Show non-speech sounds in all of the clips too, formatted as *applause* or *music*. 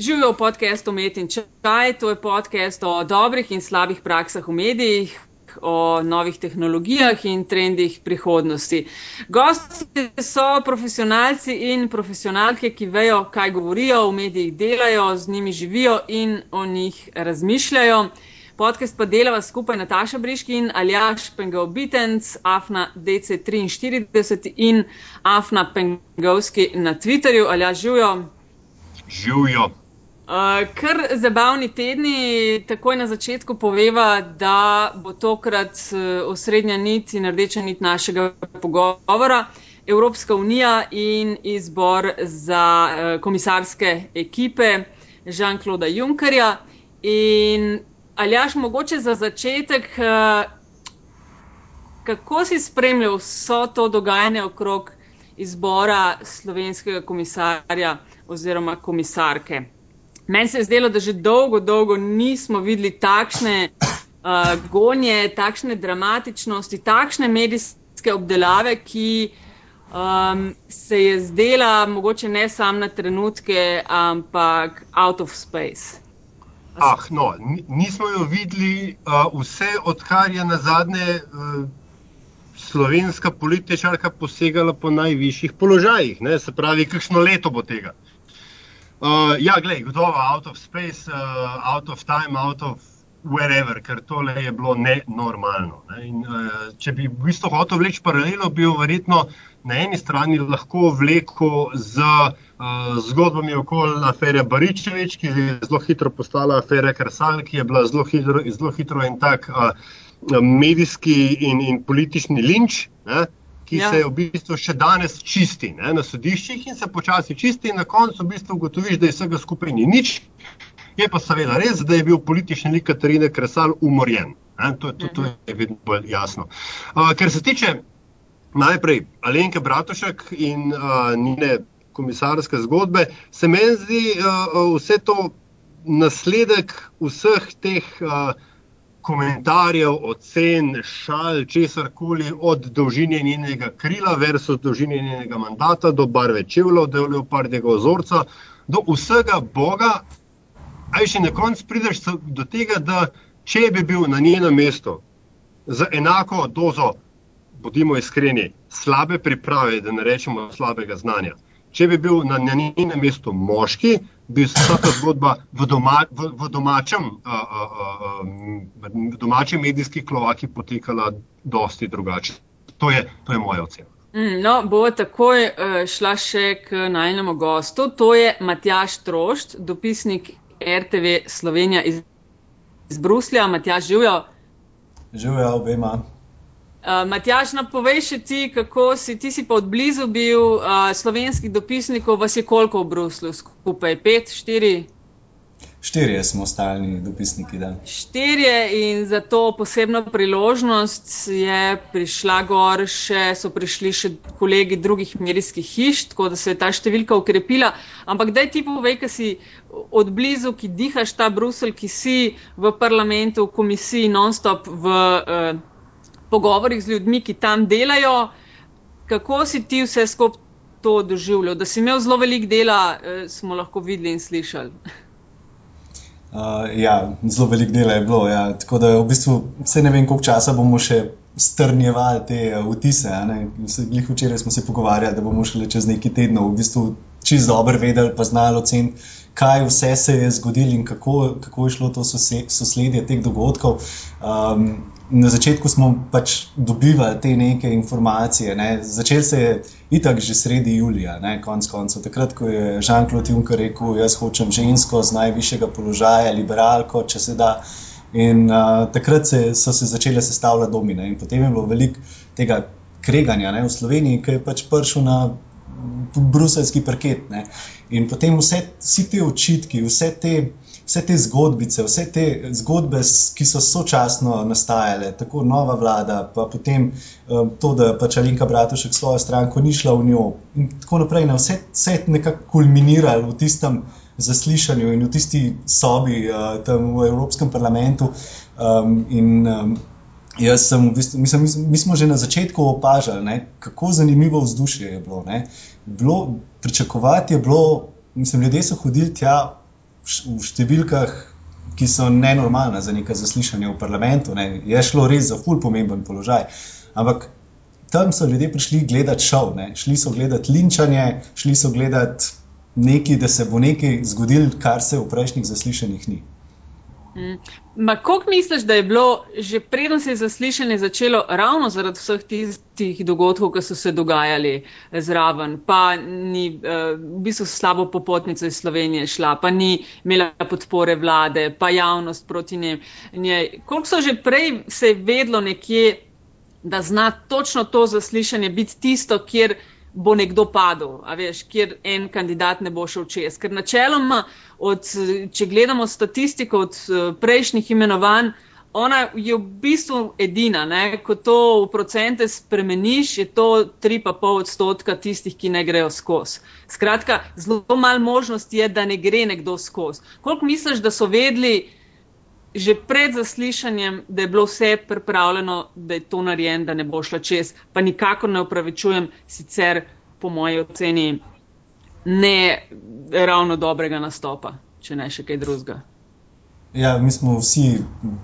Živijo v podkastu Met in Čaj, to je podcast o dobrih in slabih praksah v medijih, o novih tehnologijah in trendih prihodnosti. Gosti so profesionalci in profesionalke, ki vejo, kaj govorijo, v medijih delajo, z njimi živijo in o njih razmišljajo. Podcast pa delava skupaj Nataša Briški in Aljaš Pengal-Bitenc, Afna DC43 in Afna Pengovski na Twitterju. Aljaš, živijo. Živijo. Uh, kar zabavni tedni, takoj na začetku poveva, da bo tokrat uh, osrednja nit in rdeča nit našega pogovora Evropska unija in izbor za uh, komisarske ekipe Žan-Kloda Junkerja. In Aljaš, mogoče za začetek, uh, kako si spremljal vso to dogajanje okrog izbora slovenskega komisarja oziroma komisarke? Meni se je zdelo, da že dolgo, dolgo nismo videli takšne uh, gonje, takšne dramatičnosti, takšne medijske obdelave, ki um, se je zdela mogoče ne samo na trenutke, ampak out of space. Ah, no, nismo jo videli uh, vse, odkar je na zadnje uh, slovenska političarka posegala po najvišjih položajih. Ne? Se pravi, kakšno leto bo tega. Uh, ja, gledaj, gotovo out of space, uh, out of time, out of wherever, ker tole je bilo nenormalno. Ne? In, uh, če bi v bistvu hotel vleči paralelo, bi jo verjetno na eni strani lahko vlekel z uh, zgodbami okoli afere Baričevič, ki je zelo hitro postala afera Kersal, ki je bila zelo hitro, zelo hitro in tak uh, medijski in, in politični linč. Ne? Ki ja. se v bistvu še danes čisti ne, na sodiščih in se počasi čisti, in na koncu v bistvu ugotoviš, da je vsega skupaj ni nič. Je pa seveda res, da je bil politični lik Katarine Kresal umorjen. Ne, to, to, to je vedno bolj jasno. Uh, ker se tiče najprej Alenke Bratušek in uh, njene komisarske zgodbe, se meni zdi uh, vse to nasledek vseh teh. Uh, komentarjev, ocen, šal, česar koli, od dolžine njenega krila, versus dolžine njenega mandata, do barve čevljev, do leopardjega ozorca, do vsega Boga. Aj še na koncu prideš do tega, da če bi bil na njenem mestu z enako dozo, bodimo iskreni, slabe priprave, da ne rečemo slabega znanja. Če bi bil na njenem mestu moški, bi vsaka zgodba v, doma, v, v, domačem, uh, uh, uh, domači medijski klovaki potekala dosti drugače. To je, to je moja ocena. Mm, no, bo takoj uh, šla še k najnemu gostu. To je Matjaš Trošt, dopisnik RTV Slovenija iz, iz Bruslja. Matjaš, živijo. Živijo obema. Uh, Matjaš, napovej še ti, kako si, ti si pa od blizu bil uh, slovenskih dopisnikov, vas je koliko v Bruslu skupaj? Pet, štiri? Štirje smo stalni dopisniki. Da. Štirje in za to posebno priložnost je prišla gor, še, so prišli še kolegi drugih medijskih hiš, tako da se je ta številka ukrepila. Ampak daj ti povej, kaj si od blizu, ki dihaš ta Brusel, ki si v parlamentu, v komisiji, non-stop v. Uh, pogovorih z ljudmi, ki tam delajo, kako si ti vse skupaj to doživljal? Da si imel zelo veliko dela, eh, smo lahko videli in slišali. *laughs* Uh, ja, zelo veliko dela je bilo. Ja. Tako da v bistvu vse ne vem, koliko časa bomo še strnjevali te uh, vtise. Včeraj smo se pogovarjali, da bomo šli čez nekaj tednov v bistvu čisto dobro vedeli, pa znali oceniti, kaj vse se je zgodilo in kako, kako je šlo to sosledje teh dogodkov. Um, na začetku smo pač dobivali te neke informacije. Ne. Začel se je itak že sredi julija, ne, konc koncev. Takrat, ko je Jean-Claude Juncker rekel, jaz hočem žensko z najvišjega položaja, liberalko, če se da. In uh, takrat se, so se začele sestavljati domine, in potem je bilo veliko tega kreganja ne, v Sloveniji, ki je pač prišel na bruselski parket. Ne. In potem vse, vsi ti očitki, vse te vse te zgodbice, vse te zgodbe, ki so sočasno nastajale, tako nova vlada, pa potem um, to, da pač Alinka Bratušek svojo stranko ni šla v njo in tako naprej. Ne, vse, vse je nekako kulminiralo v tistem zaslišanju in v tisti sobi uh, tam v Evropskem parlamentu. Um, in, um, Jaz sem, v bistvu, mislim, mi smo že na začetku opažali, ne, kako zanimivo vzdušje je bilo. bilo pričakovati je bilo, mislim, ljudje so hodili tja v številkah, ki so nenormalne za neka zaslišanja v parlamentu. Ne. Je šlo res za ful pomemben položaj. Ampak tam so ljudje prišli gledati šov, ne. šli so gledati linčanje, šli so gledati nekaj, da se bo nekaj zgodilo, kar se v prejšnjih zaslišanjih ni. Mm. Kako misliš, da je bilo že preden se je zaslišanje začelo, ravno zaradi vseh tistih dogodkov, ki so se dogajali zraven, pa ni uh, v bistvu slabo popotnico iz Slovenije šla, pa ni imela podpore vlade, pa javnost proti njej. Koliko so že prej se vedlo nekje, da zna točno to zaslišanje biti tisto, kjer bo nekdo padel, a veš, kjer en kandidat ne bo šel čez. Ker načeloma, od, če gledamo statistiko od eh, prejšnjih imenovanj, ona je v bistvu edina, ne? ko to v procente spremeniš, je to 3,5 odstotka tistih, ki ne grejo skozi. Skratka, zelo malo možnosti je, da ne gre nekdo skozi. Koliko misliš, da so vedeli, že pred zaslišanjem, da je bilo vse pripravljeno, da je to narejeno, da ne bo šlo čez. Pa nikakor ne upravičujem, sicer po moji oceni, ne ravno dobrega nastopa, če ne še kaj drugega. Ja, mi smo vsi,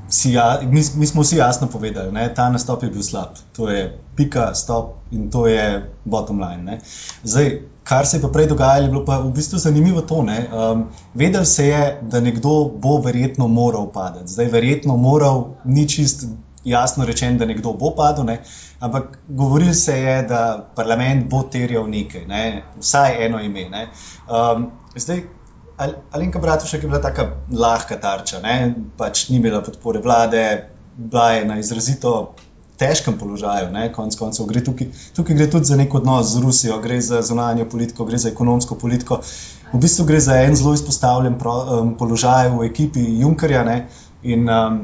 vsi, ja, mi, mi smo vsi jasno povedali, da ta nastop je bil slab. To je pika, stop in to je bottom line. Zdaj, kar se je pa prej dogajalo, je bilo pa v bistvu zanimivo to. Um, vedel se je, da nekdo bo verjetno moral padati. Zdaj, verjetno moral, ni čist jasno rečen, da nekdo bo padel, ne? ampak govoril se je, da parlament bo terjal nekaj, ne? vsaj eno ime. Um, zdaj, Alenka Bratušek je bila tako lahka tarča, ne? pač ni imela podpore vlade, bila je na izrazito težkem položaju, konec koncev. Gre tukaj, tukaj gre tudi za nek odnos z Rusijo, gre za zunanjo politiko, gre za ekonomsko politiko. V bistvu gre za en zelo izpostavljen pro, um, položaj v ekipi Junkerja. Ne? In um,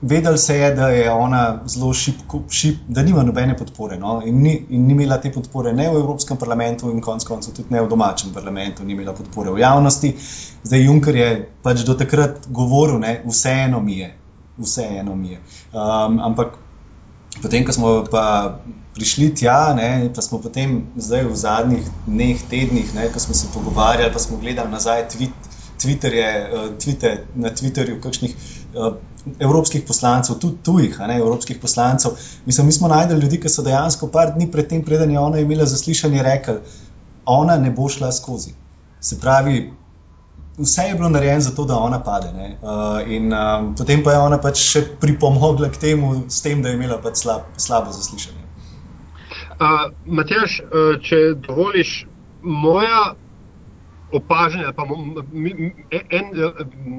vedel se je, da je ona zelo šipko, šip, da nima nobene podpore. No? In, ni, in ni imela te podpore ne v Evropskem parlamentu, in konec koncev tudi ne v domačem parlamentu, ni imela podpore v javnosti. Zdaj Juncker je pač do takrat govoril, da vseeno mi je, vseeno mi je. Um, ampak potem, ko smo pa prišli tja, ne, pa smo potem zdaj v zadnjih dneh, tednih, ne, ko smo se pogovarjali, pa smo gledali nazaj tweet. Twitterje, uh, Twitter, na Twitterju, kakšnih uh, evropskih poslancev, tudi tujih, ne, evropskih poslancev. Mislim, mi smo najdeli ljudi, ki so dejansko par dni pred tem, preden je ona imela zaslišanje, rekli, ona ne bo šla skozi. Se pravi, vse je bilo narejeno za to, da ona pade. Uh, in um, potem pa je ona pač še pripomogla k temu, tem, da je imela pač slab, slabo zaslišanje. Uh, Matjaš, uh, če dovoliš, moja opažanja, pa en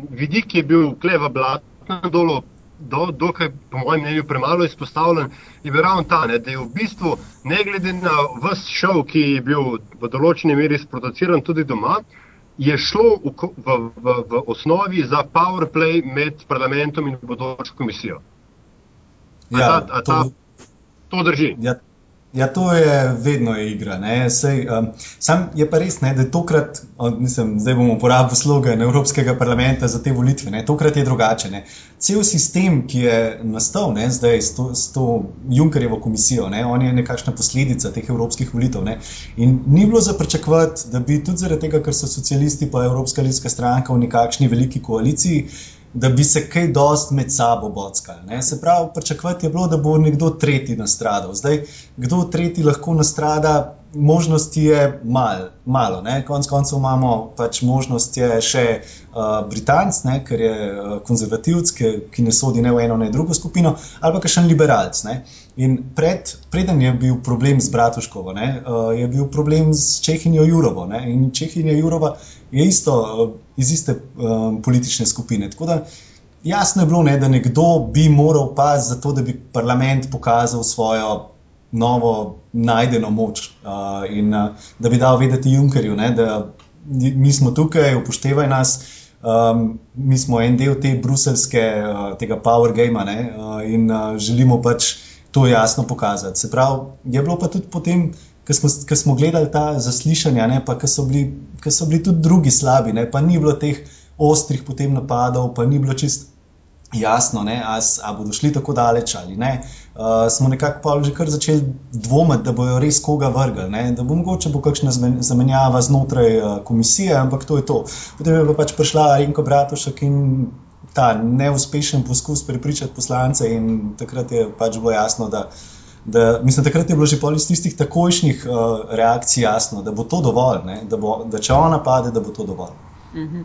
vidik je bil kleva blata na dolu, do, dokaj, po mojem mnenju, premalo izpostavljen, je bil ravno ta, ne, da je v bistvu, ne glede na vse šov, ki je bil v določeni meri sproduciran tudi doma, je šlo v, v, v, v osnovi za power play med parlamentom in bodočo komisijo. A ja, ta, a ta, to, to drži. Ja, Ja, to je vedno je igra. Sej, um, sam je pa res, ne, da tokrat, mislim, zdaj bomo uporabili slogan Evropskega parlamenta za te volitve, ne, tokrat je drugače. Ne. Cel sistem, ki je nastal ne, zdaj s to, s to Junkerjevo komisijo, ne, on je nekakšna posledica teh evropskih volitev. Ne. In ni bilo za pričakovati, da bi tudi zaradi tega, ker so socialisti pa Evropska ljudska stranka v nekakšni veliki koaliciji da bi se kaj dost med sabo bockali. Se pravi, pričakovati je bilo, da bo nekdo tretji nastradal. Zdaj, kdo tretji lahko nastrada, možnosti je mal, malo. Ne? Konec koncev imamo pač možnost še uh, Britanc, ne? ker je uh, konzervativc, ki, ki ne sodi ne v eno, ne v drugo skupino, ali pa še en liberalc. Ne? In pred, preden je bil problem z Bratuškovo, ne? Uh, je bil problem z Čehinjo Jurovo. Ne? In Čehinja Jurova je isto uh, iz iste um, politične skupine. Tako da jasno je bilo, ne, da nekdo bi moral paziti za to, da bi parlament pokazal svojo novo najdeno moč uh, in uh, da bi dal vedeti Junkerju, ne, da mi smo tukaj, upoštevaj nas. Um, mi smo en del te bruselske, uh, tega power gamea uh, in uh, želimo pač to jasno pokazati. Se pravi, je bilo pa tudi potem ki smo, smo gledali ta zaslišanja, ne, pa ki so, so bili tudi drugi slabi, ne, pa ni bilo teh ostrih potem napadov, pa ni bilo čist jasno, ali bodo šli tako daleč ali ne. Uh, smo nekako že kar začeli dvomiti, da bodo res koga vrgli, ne? da bo mogoče bo kakšna zamenjava znotraj uh, komisije, ampak to je to. Potem je pa pač prišla Renko Bratušek in ta neuspešen poskus prepričati poslance, in takrat je pač bilo jasno, da. Da, mislim, takrat je bilo že iz tistih takojšnjih uh, reakcij jasno, da bo to dovolj, da, bo, da če ona pade, da bo to dovolj. Uh -huh.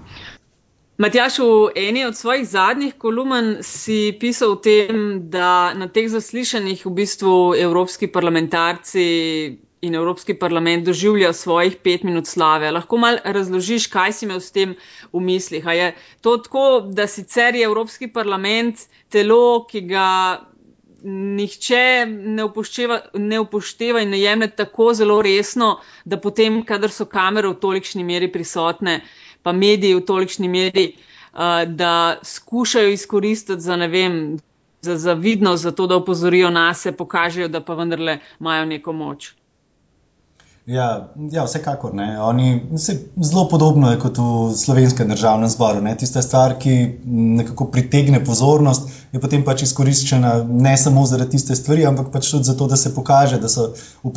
Matjaš, v eni od svojih zadnjih kolumn si pisal o tem, da na teh zaslišanjih v bistvu evropski parlamentarci in Evropski parlament doživljajo svojih pet minut slave. Lahko mal razložiš, kaj si imel s tem v mislih? A je to tako, da sicer je Evropski parlament telo, ki ga nihče ne upošteva, ne upošteva in ne jemlje tako zelo resno, da potem, kadar so kamere v tolikšni meri prisotne, pa mediji v tolikšni meri, uh, da skušajo izkoristiti za ne vem. Za zavidnost, za to, da opozorijo nas, pokažejo, da pa vendarle imajo neko moč. Ja, ja, vsekakor. Oni, se, zelo podobno je kot v slovenskem državnem zboru. Ne? Tista stvar, ki nekako pritegne pozornost, je potem pač izkoriščena ne samo zaradi tiste stvari, ampak pač tudi zato, da se pokaže, da, v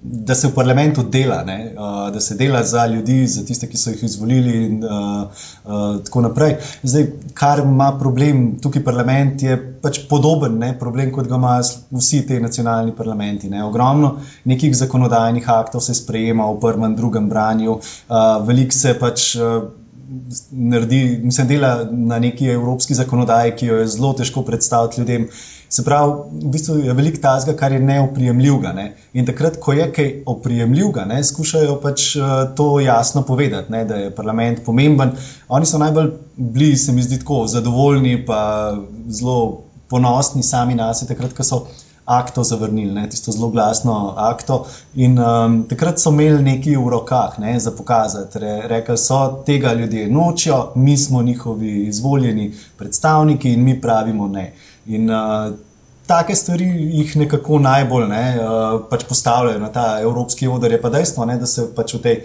da se v parlamentu dela, uh, da se dela za ljudi, za tiste, ki so jih izvolili in uh, uh, tako naprej. Zdaj, kar ima problem tukaj parlament, je pač podoben ne? problem, kot ga imajo vsi ti nacionalni parlamenti. Ne? Ogromno nekih zakonodajnih aktov se sprejema v prvem, drugem branju, uh, veliko se pač. Uh, Naredi, mislim, dela na neki evropski zakonodaji, ki jo je zelo težko predstaviti ljudem. Se pravi, v bistvu je veliko tazga, kar je neoprijemljivega. Ne? In takrat, ko je kaj oprijemljivega, skušajo pač to jasno povedati, ne? da je parlament pomemben. Oni so najbolj bili, se mi zdi, tako zadovoljni, pa zelo ponosni sami na sebe, takrat, ko so akto zavrnili, ne, tisto zelo glasno akto. In um, takrat so imeli nekaj v rokah ne, za pokazati. Re, rekli so, tega ljudje nočijo, mi smo njihovi izvoljeni predstavniki in mi pravimo ne. In uh, take stvari jih nekako najbolj ne, uh, pač postavljajo na ta evropski odr. Je pa dejstvo, ne, da se pač v tej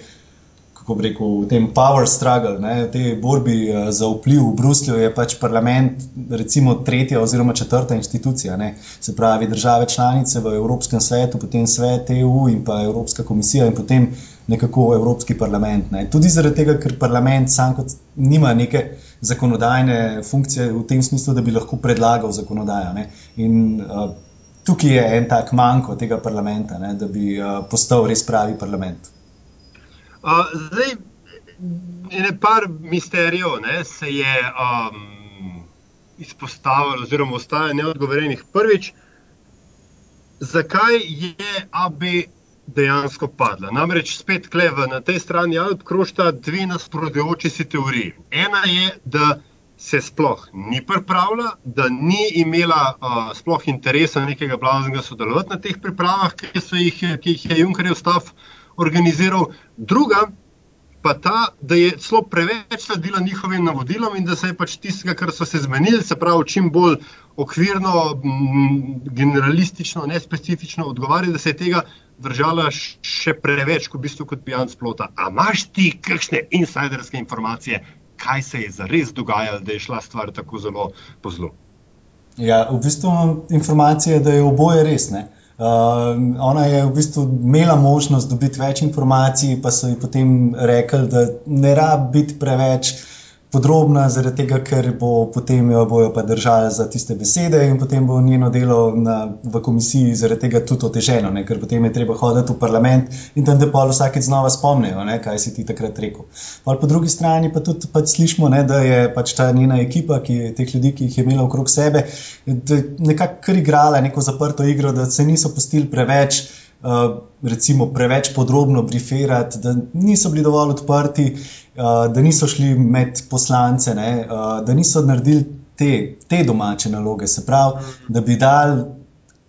kako bi rekel, v tem power struggle, ne, v tej borbi uh, za vpliv v Bruslju, je pač parlament, recimo, tretja oziroma četrta institucija. Ne, se pravi, države članice v Evropskem svetu, potem svet EU in pa Evropska komisija in potem nekako Evropski parlament. Ne. Tudi zaradi tega, ker parlament sam kot nima neke zakonodajne funkcije v tem smislu, da bi lahko predlagal zakonodajo. Ne. In uh, tukaj je en tak manjko tega parlamenta, ne, da bi uh, postal res pravi parlament zdaj, ene par misterijev ne, se je um, izpostavilo, oziroma ostaje neodgovorjenih. Prvič, zakaj je AB dejansko padla? Namreč spet kleva na tej strani krošta dve nasprotujoči si teoriji. Ena je, da se sploh ni pripravila, da ni imela uh, sploh interesa nekega blaznega sodelovati na teh pripravah, ki, jih, ki jih je Junkerjev stav organiziral, druga pa ta, da je celo preveč sledila njihovim navodilom in da se je pač tistega, kar so se zmenili, se pravi, čim bolj okvirno, generalistično, nespecifično odgovarjati, da se je tega držala še preveč, kot v bistvu kot pijan splota. A imaš ti kakšne insiderske informacije, kaj se je zares dogajalo, da je šla stvar tako zelo po zlu? Ja, v bistvu imam informacije, da je oboje res. Ne? Uh, ona je v bistvu imela možnost dobiti več informacij, pa so ji potem rekli, da ne rabi biti preveč podrobna, zaradi tega, ker bo potem jo bojo pa držali za tiste besede in potem bo njeno delo na, v komisiji zaradi tega tudi oteženo, ne? ker potem je treba hoditi v parlament in tam, da pa vsakeč znova spomnijo, ne? kaj si ti takrat rekel. Pol po drugi strani pa tudi pač slišimo, ne, da je pač ta njena ekipa, ki je teh ljudi, ki jih je imela okrog sebe, nekako kar igrala neko zaprto igro, da se niso pustili preveč. Uh, recimo, preveč podrobno briferati, da niso bili dovolj odprti, uh, da niso šli med poslance, ne, uh, da niso naredili te, te domače naloge. Se pravi, da bi dal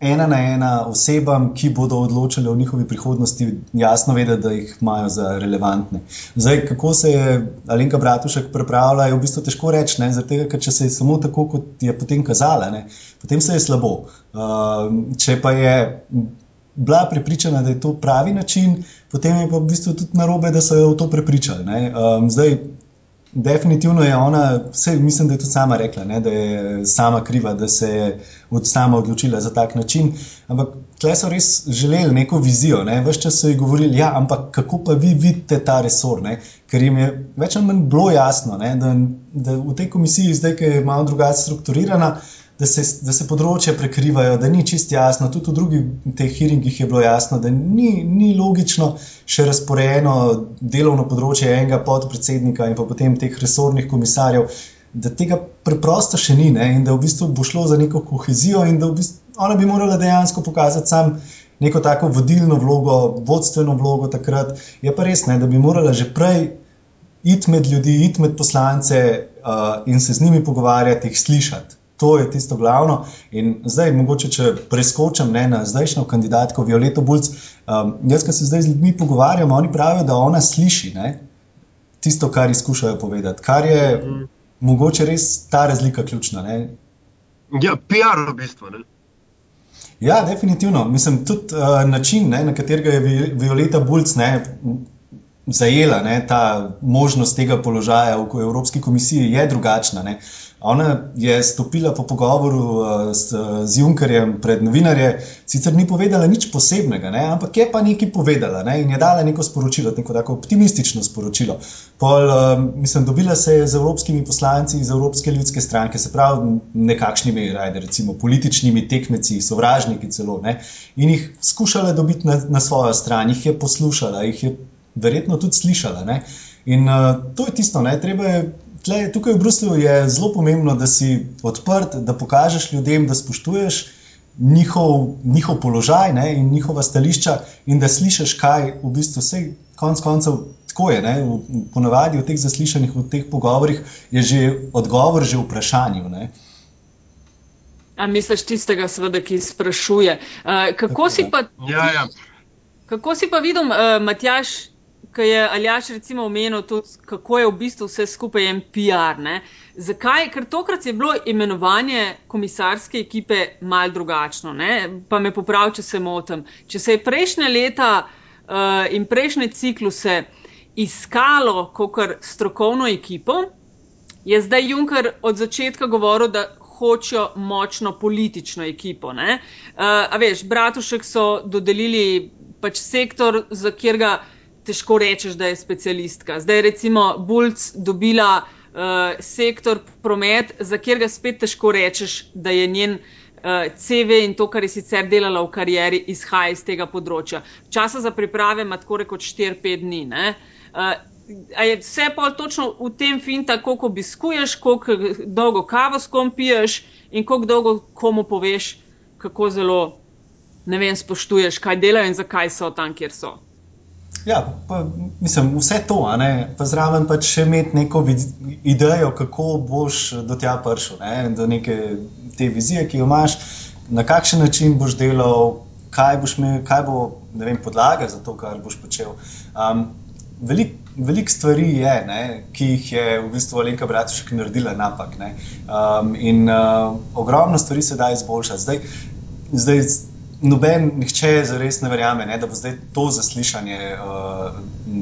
ena na ena osebam, ki bodo odločile o njihovi prihodnosti, jasno vedeti, da jih imajo za relevantne. Zdaj, kako se je Alenka Bratušek pripravila, je v bistvu težko reči, ker če se je samo tako, kot je potem kazala, ne, potem se je slabo. Uh, če pa je bila prepričana, da je to pravi način, potem je pa v bistvu tudi narobe, da so jo v to prepričali. Um, zdaj, definitivno je ona, vse, mislim, da je tudi sama rekla, ne, da je sama kriva, da se je od sama odločila za tak način. Ampak tle so res želeli neko vizijo. Ne. Ves čas so ji govorili, ja, ampak kako pa vi vidite ta resor, ne. ker jim je več ali manj bilo jasno, ne, da, da v tej komisiji, zdaj, ki je malo drugače strukturirana da se, da se področja prekrivajo, da ni čist jasno. Tudi v drugih teh hearingih je bilo jasno, da ni, ni logično še razporejeno delovno področje enega podpredsednika in pa potem teh resornih komisarjev. Da tega preprosto še ni, ne? in da v bistvu bo šlo za neko kohezijo, in da v bistvu ona bi morala dejansko pokazati sam neko tako vodilno vlogo, vodstveno vlogo takrat. Je pa res, ne? da bi morala že prej iti med ljudi, iti med poslance uh, in se z njimi pogovarjati, jih slišati. To je tisto glavno. In zdaj, mogoče, če preskočim ne, na zdajšnjo kandidatko Violeto Bulc. Um, jaz, ki se zdaj z ljudmi pogovarjam, oni pravijo, da ona sliši ne, tisto, kar izkušajo povedati. Kar je mm. mogoče res ta razlika ključna. Ne. Ja, PR v bistvu. Ne. Ja, definitivno. Mislim, tudi uh, način, ne, na katerega je Violeta Bulc ne, zajela ne, ta možnost tega položaja v Evropski komisiji, je drugačna. Ne. Ona je stopila po pogovoru uh, s, z Junkerjem pred novinarje, sicer ni povedala nič posebnega, ne, ampak je pa nekaj povedala ne, in je dala neko sporočilo, neko tako optimistično sporočilo. Pol, uh, mislim, dobila se je z evropskimi poslanci iz Evropske ljudske stranke, se pravi, nekakšnimi, rajde, recimo, političnimi tekmeci, sovražniki celo, ne, in jih skušala dobiti na, na svojo stran, jih je poslušala, jih je verjetno tudi slišala. Ne. In uh, to je tisto, ne, treba je tle, tukaj v Bruslju je zelo pomembno, da si odprt, da pokažeš ljudem, da spoštuješ njihov, njihov položaj ne, in njihova stališča, in da slišiš, kaj v bistvu vse, konc koncev, tako je. Ne, v, ponavadi v teh zaslišanjih, v teh pogovorih je že odgovor že v vprašanju. Ne. A misliš tistega, seveda, ki sprašuje? Uh, kako, si pa, ja, ja. kako si pa videl, uh, Matjaš, ki je Aljaš recimo omenil tudi, kako je v bistvu vse skupaj en PR. Ne? Zakaj? Ker tokrat je bilo imenovanje komisarske ekipe mal drugačno. Ne? Pa me popravi, če se motim. Če se je prejšnje leta uh, in prejšnje cikluse iskalo kot strokovno ekipo, je zdaj Juncker od začetka govoril, da hočejo močno politično ekipo. Uh, a veš, Bratušek so dodelili pač sektor, za katerega težko rečeš, da je specialistka. Zdaj, recimo, Bulc dobila uh, sektor promet, za katerega spet težko rečeš, da je njen uh, CV in to, kar je sicer delala v karieri, izhaja iz tega področja. Časa za priprave ima tako rekoč 4-5 dni. Uh, je vse pol točno v tem finta, koliko obiskuješ, koliko dolgo kavo s kom piješ in koliko dolgo komu poveš, kako zelo, ne vem, spoštuješ, kaj delajo in zakaj so tam, kjer so. Ja, pa, mislim, vse to, pa zraven pa še imeti neko idejo, kako boš do tega prišel, ne? do neke te vizije, ki jo imaš, na kakšen način boš delal, kaj, boš imel, kaj bo vem, podlaga za to, kar boš počel. Um, Veliko velik stvari je, ne, ki jih je v bistvu Alenka Bratušek naredila napak. Um, in uh, ogromno stvari se da izboljšati. Zdaj, zdaj noben, nihče za res ne verjame, ne, da bo zdaj to zaslišanje uh,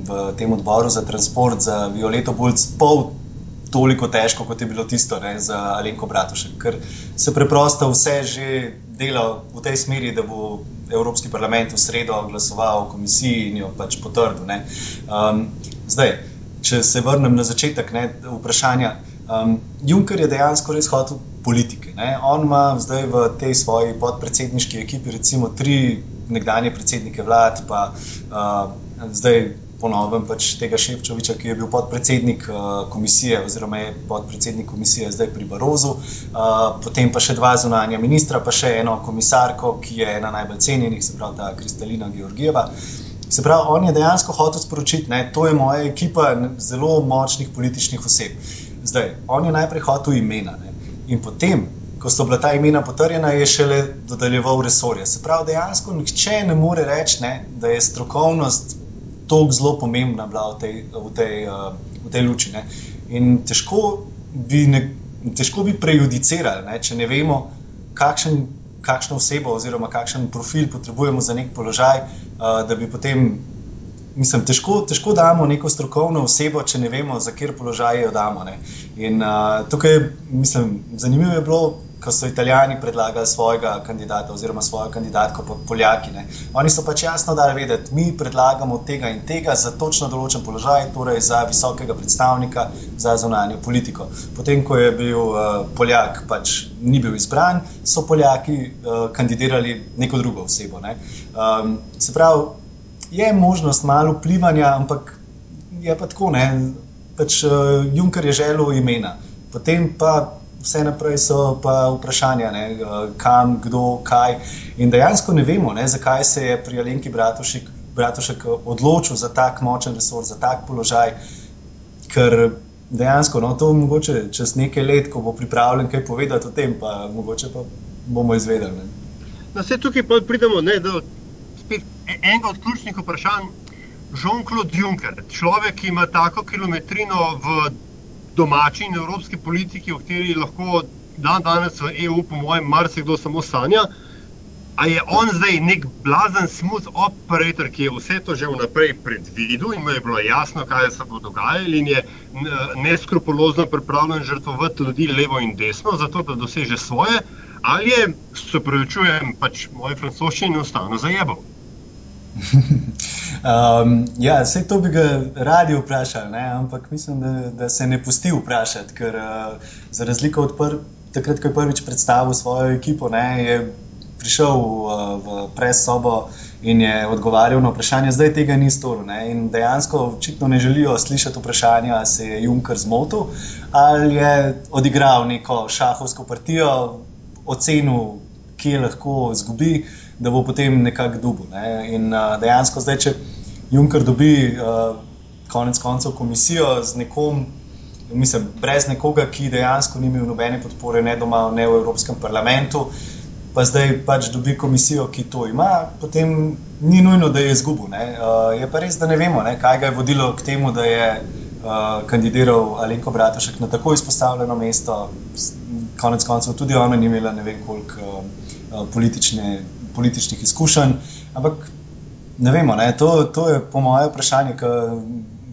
v tem odboru za transport za Violeto Bulc pol toliko težko, kot je bilo tisto ne, za Alenko Bratušek, ker se preprosto vse že dela v tej smeri, da bo Evropski parlament v sredo glasoval v komisiji in jo pač potrdil. Um, zdaj, če se vrnem na začetek ne, vprašanja. Um, Juncker je dejansko res hotel politike. Ne? On ima zdaj v tej svoji podpredsedniški ekipi, recimo, tri nekdanje predsednike vlad, pa uh, zdaj ponovim pač tega Šepčoviča, ki je bil podpredsednik uh, komisije, oziroma je podpredsednik komisije zdaj pri Barozu, uh, potem pa še dva zunanja ministra, pa še eno komisarko, ki je ena najbolj cenjenih, se pravi ta Kristalina Georgijeva. Se pravi, on je dejansko hotel sporočiti, da to je moja ekipa zelo močnih političnih oseb. Zdaj, on je najprej hotel imena. Ne? In potem, ko so bila ta imena potrjena, je šele dodeljeval resorje. Se pravi, dejansko nihče ne more reči, ne, da je strokovnost tako zelo pomembna bila v tej, v tej, v tej luči. Ne. In težko bi, ne, težko bi prejudicirali, ne, če ne vemo, kakšen, kakšno osebo oziroma kakšen profil potrebujemo za nek položaj, da bi potem mislim, težko, težko damo neko strokovno osebo, če ne vemo, za kjer položaj jo damo. Ne. In uh, tukaj, mislim, zanimivo je bilo, ko so Italijani predlagali svojega kandidata oziroma svojo kandidatko pod Poljaki. Ne. Oni so pač jasno dali vedeti, mi predlagamo tega in tega za točno določen položaj, torej za visokega predstavnika za zunanjo politiko. Potem, ko je bil uh, Poljak pač ni bil izbran, so Poljaki uh, kandidirali neko drugo osebo. Ne. Um, se pravi, je možnost malo vplivanja, ampak je pa tako, ne. Pač uh, Juncker je želel imena. Potem pa vse naprej so pa vprašanja, ne, eh, kam, kdo, kaj. In dejansko ne vemo, ne, zakaj se je pri Alenki Bratušek, Bratušek odločil za tak močen resor, za tak položaj. Ker dejansko no, to mogoče čez nekaj let, ko bo pripravljen kaj povedati o tem, pa mogoče pa bomo izvedeli. Ne. Na no, vse tukaj pridemo ne, do enega od ključnih vprašanj. Jean-Claude Juncker, človek, ki ima tako kilometrino v domači in evropski politiki, o kateri lahko dan danes v EU, po mojem, marsikdo samo sanja. A je on zdaj nek blazen, smooth operator, ki je vse to že vnaprej predvidel in mu je bilo jasno, kaj se bo dogajalo, in je neskrupulozno pripravljen žrtvovati ljudi levo in desno, zato da doseže svoje, ali je, se pravi, čujem, pač moje francoščine enostavno zajebal. Um, ja, vse to bi ga radi vprašali, ne? ampak mislim, da, da se ne pusti vprašati, ker uh, za razliko od prv, takrat, ko je prvič predstavil svojo ekipo, ne, je prišel uh, v pres-sobo in je odgovarjal na vprašanje, zdaj tega ni storil. Ne? In dejansko očitno ne želijo slišati vprašanja, ali se je Juncker zmotil ali je odigral neko šahovsko partijo, ocenil, kje lahko zgubi da bo potem nekako dubov. Ne? In uh, dejansko zdaj, če Juncker dobi uh, konec koncev komisijo z nekom, mislim, brez nekoga, ki dejansko ni imel nobene podpore, ne doma, ne v Evropskem parlamentu. Pa zdaj pač dobi komisijo, ki to ima, potem ni nujno, da je izgubil. Uh, je pa res, da ne vemo, ne, kaj ga je vodilo k temu, da je uh, kandidiral Alenko Bratušek na tako izpostavljeno mesto. Konec koncev tudi ona ni imela ne vem koliko uh, politične političnih izkušenj. Ampak ne vemo, ne? To, to je po mojem vprašanju,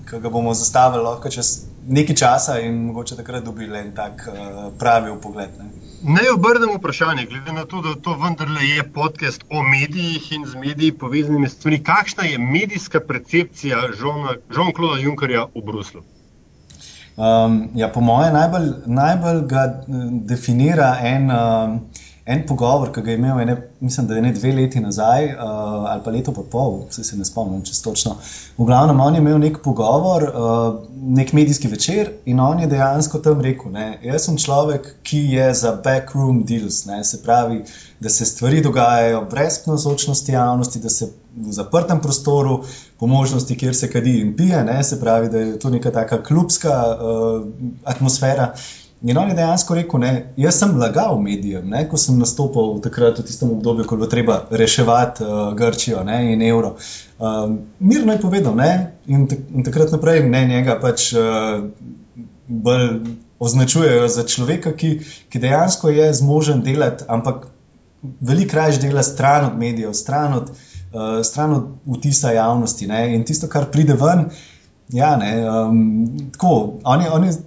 ki ga bomo zastavili lahko čez nekaj časa in mogoče takrat dobili en tak uh, pravi pogled. Ne? Naj obrnem vprašanje, glede na to, da to vendarle je podcast o medijih in z mediji povezanimi stvarmi. Kakšna je medijska percepcija Jean-Claude Junckerja v Bruslu? Um, ja, po mojem, najbolj, najbolj ga eh, definira en. Uh, en pogovor, ki ga je imel, ene, mislim, da je ne dve leti nazaj, uh, ali pa leto pa pol, vse se ne spomnim, če točno. V glavnem, on je imel nek pogovor, uh, nek medijski večer in on je dejansko tam rekel: ne, Jaz sem človek, ki je za backroom deals, ne, se pravi, da se stvari dogajajo brez nazočnosti javnosti, da se v zaprtem prostoru, po možnosti, kjer se kadi in pije, ne, se pravi, da je to neka taka klubska uh, atmosfera. In on je dejansko rekel, da jaz sem lagal medijem, ne, ko sem nastopil takrat v tistem obdobju, ko je bilo treba reševati uh, Grčijo ne, in evro. Um, mirno je povedal, ne, in, in takrat naprej ne, njega pač uh, bolj označujejo za človeka, ki, ki dejansko je zmožen delati, ampak veliko raje dela stran od medijev, stran od, uh, stran od vtisa javnosti. Ne, in tisto, kar pride ven, ja, ne, um, tako, on je. On je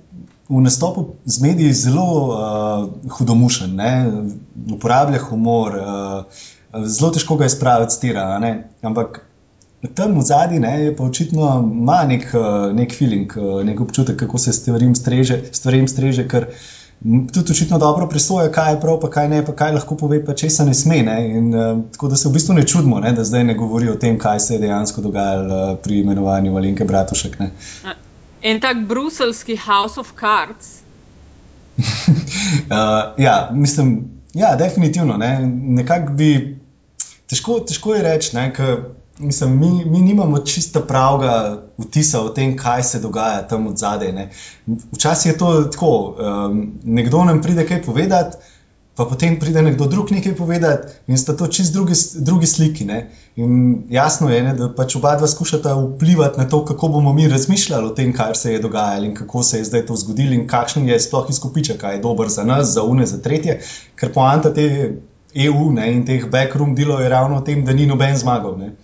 v nastopu z mediji zelo uh, hudomušen, ne? uporablja humor, uh, zelo težko ga je spraviti z tira. Ampak tam v zadnji je pa očitno ima nek, uh, nek feeling, uh, nek občutek, kako se stvarim streže, stvarim streže ker tudi očitno dobro presoja, kaj je prav, pa kaj ne, pa kaj lahko pove, pa če se ne sme. Ne? In, uh, tako da se v bistvu ne čudimo, ne? da zdaj ne govori o tem, kaj se je dejansko dogajalo uh, pri imenovanju Valenke Bratušek. Ne? En tak bruselski House of Cards. uh, *laughs* ja, mislim, ja, definitivno. Ne. Nekako bi težko, težko je reči, ker mi, mi nimamo čisto pravega vtisa o tem, kaj se dogaja tam od zadaj. Včasih je to tako, um, nekdo nam pride kaj povedati pa potem pride nekdo drug nekaj povedati, in sta to čist drugi, drugi sliki. Ne? In jasno je, ne, da pač oba dva skušata vplivati na to, kako bomo mi razmišljali o tem, kaj se je dogajalo in kako se je zdaj to zgodilo, in kakšen je sploh izkupiček, kaj je dober za nas, za une, za tretje. Ker poanta te EU ne, in teh backroom delov je ravno v tem, da ni noben zmagal. Ne?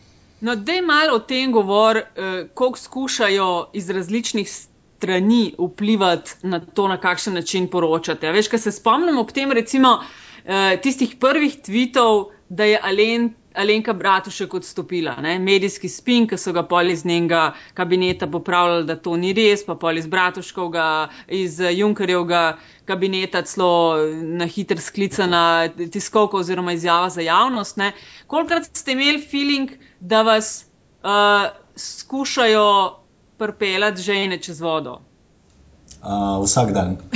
No, da je malo o tem govor, eh, koliko skušajo iz različnih strani vplivati na to, na kakšen način poročate. Veš, kaj se spomnim ob tem, recimo, eh, tistih prvih tvitev, da je Alen, Alenka Bratušek odstopila, ne? medijski spin, ki so ga pol iz njenega kabineta popravljali, da to ni res, pa pol iz Bratuškovga, iz Junkerjevga kabineta celo na hiter sklicana tiskovka oziroma izjava za javnost. Kolikrat ste imeli feeling, da vas uh, skušajo prpelati žene čez vodo? Uh, vsak dan. *laughs*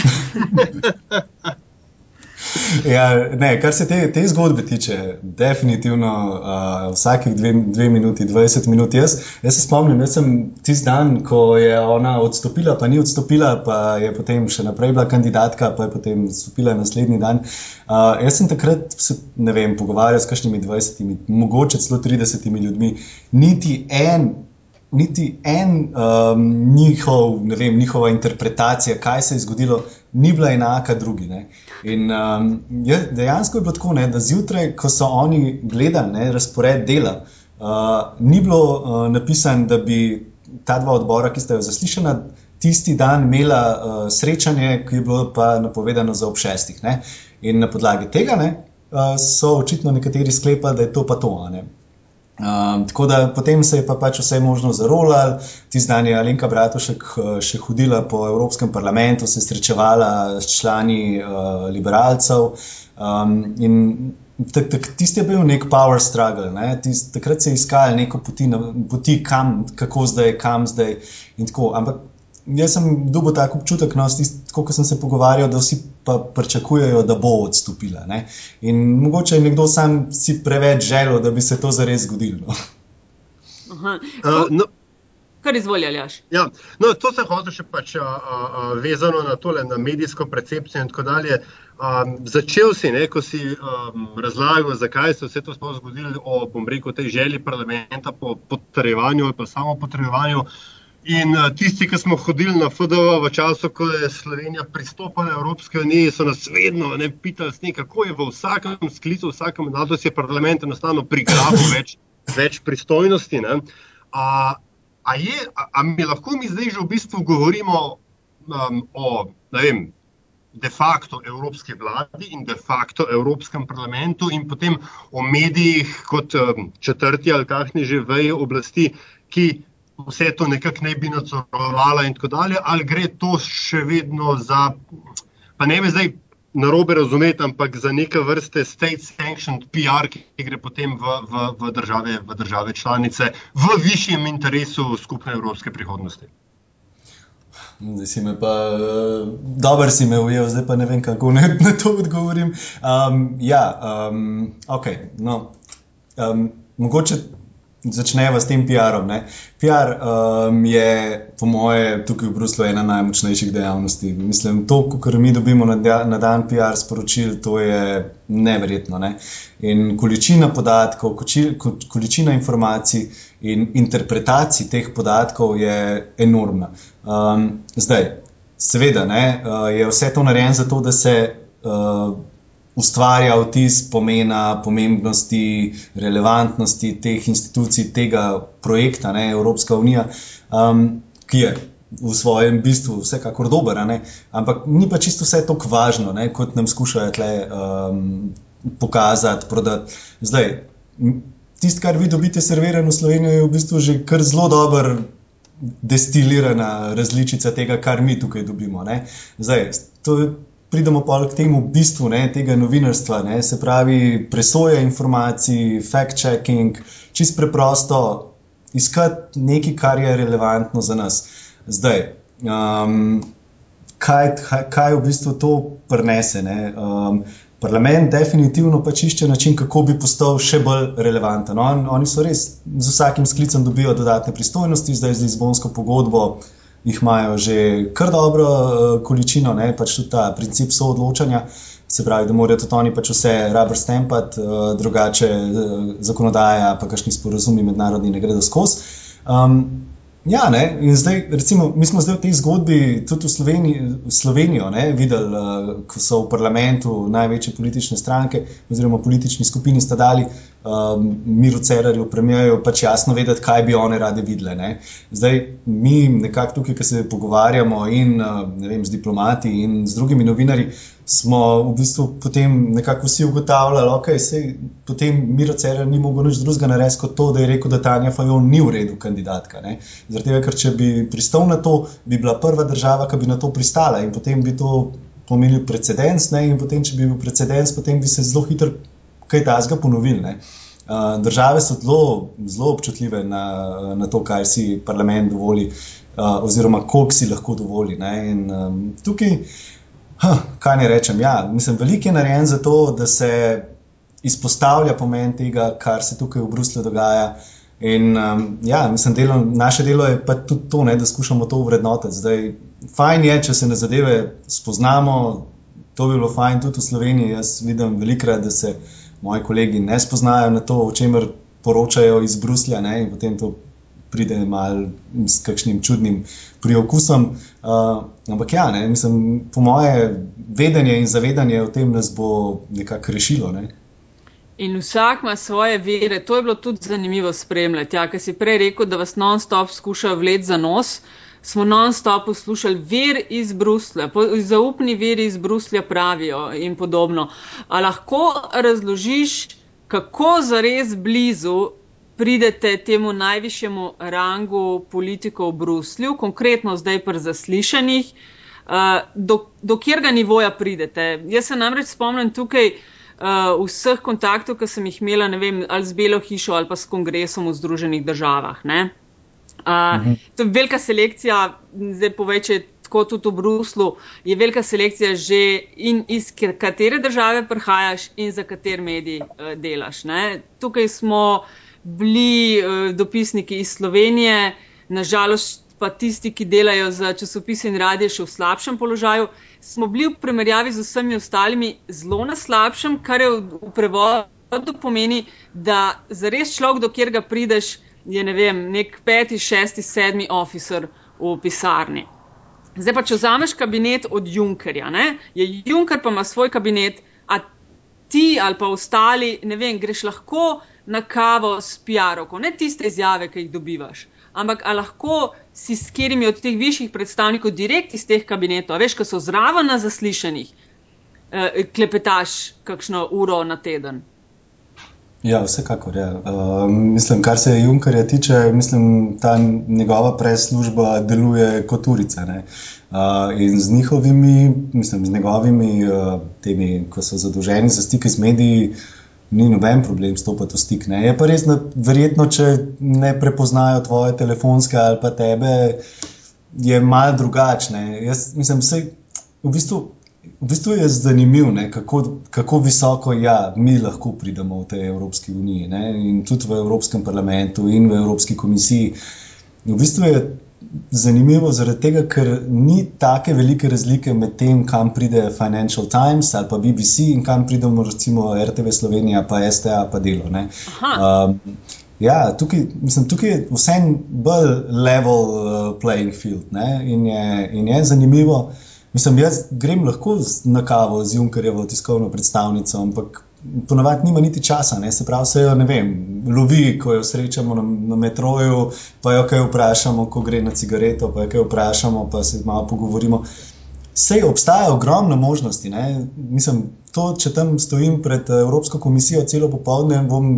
ja, ne, kar se te, te zgodbe tiče, definitivno uh, vsakih dve, dve minuti, 20 minut. Jaz, jaz se spomnim, da sem tisti dan, ko je ona odstopila, pa ni odstopila, pa je potem še naprej bila kandidatka, pa je potem odstopila naslednji dan. Uh, jaz sem takrat se, ne vem, pogovarjal s kakšnimi 20, mogoče celo 30 ljudmi, niti en niti en um, njihov, ne vem, njihova interpretacija, kaj se je zgodilo, ni bila enaka drugi. Ne. In um, je, dejansko je bilo tako, ne, da zjutraj, ko so oni gledali ne, razpored dela, uh, ni bilo uh, napisano, da bi ta dva odbora, ki sta jo zaslišala, tisti dan imela uh, srečanje, ki je bilo pa napovedano za ob šestih. Ne. In na podlagi tega ne, uh, so očitno nekateri sklepali, da je to pa to. Um, tako da potem se je pa pač vse možno zarolalo, ti znani Alenka Bratušek uh, še hodila po Evropskem parlamentu, se srečevala s člani uh, liberalcev. Um, in tak, tak, tisti je bil nek power struggle, ne? Tist, takrat se je iskalo neko poti, poti kam, kako zdaj, kam zdaj. Ampak jaz sem dobil tako občutek, no, kot sem se pogovarjal, da vsi pa pričakujejo, da bo odstopila. Ne? In mogoče je nekdo sam si preveč želel, da bi se to zares zgodilo. No. Uh, no. Kar izvoljaš, Jaš. Ja, no, to se hoče še pač a, a, vezano na tole, na medijsko percepcijo in tako dalje. Um, začel si, ne, ko si um, razlagal, zakaj se vse to sploh zgodilo, o, bom rekel, tej želji parlamenta po potrjevanju ali pa samo potrjevanju. In uh, tisti, ki smo hodili na FDV v času, ko je Slovenija pristopila Evropske unije, so nas vedno ne, pitali, kako je v vsakem sklicu, v vsakem mandatu si je parlament enostavno prigrabil več, več pristojnosti. A, a, je, a, a mi lahko mi zdaj že v bistvu govorimo um, o vem, de facto Evropski vladi in de facto Evropskem parlamentu in potem o medijih kot um, četrti ali kakšni že veji oblasti, ki vse to nekako ne bi nadzorovala, in tako dalje, ali gre to še vedno za, pa ne me zdaj na robe razumeti, ampak za neke vrste state-sanctioned PR, ki gre potem v, v, v, države, v države članice v višjem interesu skupne evropske prihodnosti. Si me pa, uh, dobro si me ujel, zdaj pa ne vem, kako ne, *laughs* na to odgovorim. Um, ja, um, ok. No, um, mogoče začneva s tem PR-om. PR um, je, po moje, tukaj v Bruslu ena najmočnejših dejavnosti. Mislim, to, kar mi dobimo na, na dan PR sporočil, to je neverjetno. Ne? In količina podatkov, količina informacij in interpretacij teh podatkov je enormna. Um, zdaj, seveda, ne, uh, je vse to narejeno zato, da se. Uh, ustvarja vtis pomena, pomembnosti, relevantnosti teh institucij, tega projekta, ne, Evropska unija, um, ki je v svojem bistvu vsekakor dober, ampak ni pa čisto vse tako važno, ne, kot nam skušajo tle um, pokazati, prodati. Zdaj, tisto, kar vi dobite servirano v Sloveniji, je v bistvu že kar zelo dober. Destilirana različica tega, kar mi tukaj dobimo. Zdaj, to je pridemo pa k temu bistvu ne, tega novinarstva, ne, se pravi presoja informacij, fact-checking, čist preprosto iskati nekaj, kar je relevantno za nas. Zdaj, um, kaj, kaj, kaj v bistvu to prenese? Um, parlament definitivno pač išče način, kako bi postal še bolj relevanten. On, oni so res z vsakim sklicem dobijo dodatne pristojnosti, zdaj z Lizbonsko pogodbo jih imajo že kar dobro uh, količino, ne, pač tudi ta princip soodločanja. Se pravi, da morajo tudi oni pač vse rubber stampati, uh, drugače uh, zakonodaja, pa kakšni sporozumi mednarodni ne gredo skozi. Um, Ja, ne? in zdaj, recimo, mi smo zdaj v tej zgodbi tudi v Sloveniji, Slovenijo ne, videli, uh, ko so v parlamentu največje politične stranke oziroma politični skupini sta dali um, Miru Cerarju, premijajo pač jasno vedeti, kaj bi one rade videle. Ne. Zdaj, mi nekako tukaj, ki se pogovarjamo in uh, vem, z diplomati in z drugimi novinarji, smo v bistvu potem nekako vsi ugotavljali, da okay, se potem Miro Cerar ni mogel nič drugega narediti kot to, da je rekel, da Tanja Fajon ni v redu kandidatka. Zaradi tega, ker če bi pristal na to, bi bila prva država, ki bi na to pristala in potem bi to pomenil precedens. Ne? In potem, če bi bil precedens, potem bi se zelo hitro kaj tasga ponovil. Ne? Države so zelo, zelo občutljive na, na to, kaj si parlament dovoli, oziroma koliko si lahko dovoli. In, um, tukaj, Huh, kaj ne rečem? Ja, mislim, veliko je narejen za to, da se izpostavlja pomen tega, kar se tukaj v Bruslju dogaja. In um, ja, mislim, delo, naše delo je pa tudi to, ne, da skušamo to vrednotiti. Zdaj, fajn je, če se na zadeve spoznamo, to bi bilo fajn tudi v Sloveniji. Jaz vidim velikrat, da se moji kolegi ne spoznajo na to, o čemer poročajo iz Bruslja ne, in potem to pride mal s kakšnim čudnim priokusom. Uh, ampak ja, ne, mislim, po moje vedenje in zavedanje o tem nas bo nekako rešilo. Ne. In vsak ima svoje vere. To je bilo tudi zanimivo spremljati. Ja, Ker si prej rekel, da vas non-stop skušajo vleči za nos. Smo non-stop poslušali ver iz Bruslja, zaupni veri iz Bruslja pravijo in podobno. A lahko razložiš, kako zares blizu pridete temu najvišjemu rangu politikov v Bruslju, konkretno zdaj pri zaslišanjih, uh, do, do kjerga nivoja pridete. Jaz se namreč spomnim tukaj uh, vseh kontaktov, ki sem jih imela, ne vem, ali z Belo hišo ali pa s kongresom v Združenih državah. Uh, mhm. To je velika selekcija, zdaj poveče. Tako tudi v Bruslu je velika selekcija, že in iz katere države prihajaš, in za kater medij uh, delaš. Ne? Tukaj smo uh, bili uh, dopisniki iz Slovenije, nažalost pa tisti, ki delajo za časopise in radije, še v slabšem položaju. Smo bili v primerjavi z vsemi ostalimi zelo na slabšem, kar je v, v prevodu pomeni, da za res človek, do kjer ga prideš, je ne vem, nek peti, šesti, sedmi oficer v pisarni. Zdaj pa, če vzameš kabinet od Junkerja, ne? je Junker pa ima svoj kabinet, a ti ali pa ostali, ne vem, greš lahko na kavo s PR-oko, ne tiste izjave, ki jih dobivaš. Ampak lahko si s katerimi od teh višjih predstavnikov direkt iz teh kabinetov, veš, ko so zraven na zaslišanjih, eh, klepetaš kakšno uro na teden. Ja, vsekakor. Ja. Uh, mislim, kar se Junkerja tiče, mislim, ta njegova preslužba deluje kot urica. Uh, in z njihovimi, mislim, z njegovimi, uh, temi, ko so zadolženi za stike z mediji, uh, ni noben problem stopiti v stik. Ne. Je pa res, da verjetno, če ne prepoznajo tvoje telefonske ali pa tebe, je malo drugačne. Jaz mislim, da v bistvu, v bistvu je zanimivo, kako, kako visoko ja, mi lahko pridemo v tej Evropski uniji ne. in tudi v Evropskem parlamentu in v Evropski komisiji. V bistvu je zanimivo zaradi tega, ker ni tako velike razlike med tem, kam pride Financial Times ali pa BBC in kam pridemo recimo RTV Slovenija, pa STA, pa delo. Um, ja, tukaj, mislim, tukaj je vse bolj level uh, playing field in je, in je zanimivo. Mislim, jaz grem lahko na kavo z Junkerjevo tiskovno predstavnico, ampak ponavadi nima niti časa, ne? se pravi, se jo ne vem, lovi, ko jo srečamo na, na metroju, pa jo kaj vprašamo, ko gre na cigareto, pa jo kaj vprašamo, pa se malo pogovorimo. Vse obstaja ogromno možnosti. Ne? Mislim, to, če tam stojim pred Evropsko komisijo celo popoldne, bom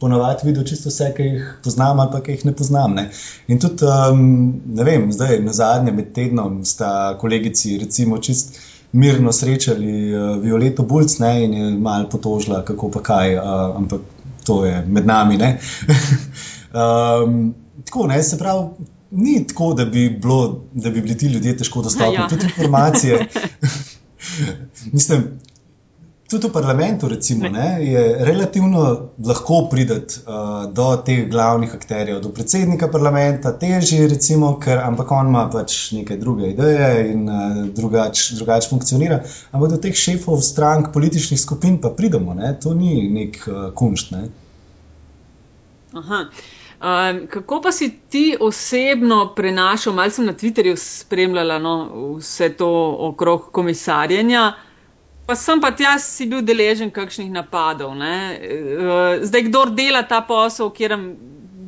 ponavadi videl čisto vse, ki jih poznam ali pa ki jih ne poznam. Ne? In tudi, um, ne vem, zdaj na zadnje med tednom sta kolegici, recimo, čist mirno srečali uh, Violeto Bulc ne, in je malo potožila, kako pa kaj, uh, ampak to je med nami. um, *laughs* tako, ne, se pravi, ni tako, da bi, bilo, da bi bili ti ljudje težko dostopni. Ja. Tudi informacije. *laughs* *laughs* Mislim, Tudi v parlamentu, recimo, ne, je relativno lahko prideti uh, do teh glavnih akterjev, do predsednika parlamenta, težje, recimo, ker, ampak on ima pač neke druge ideje in uh, drugače drugač funkcionira. Ampak do teh šefov strank, političnih skupin pa pridemo, ne, to ni nek uh, kunšt. Ne. Aha. Um, kako pa si ti osebno prenašal, malo sem na Twitterju spremljala no, vse to okrog komisarjenja, pa sem pa tja si bil deležen kakšnih napadov. Ne? Zdaj, kdo dela ta posel, kjer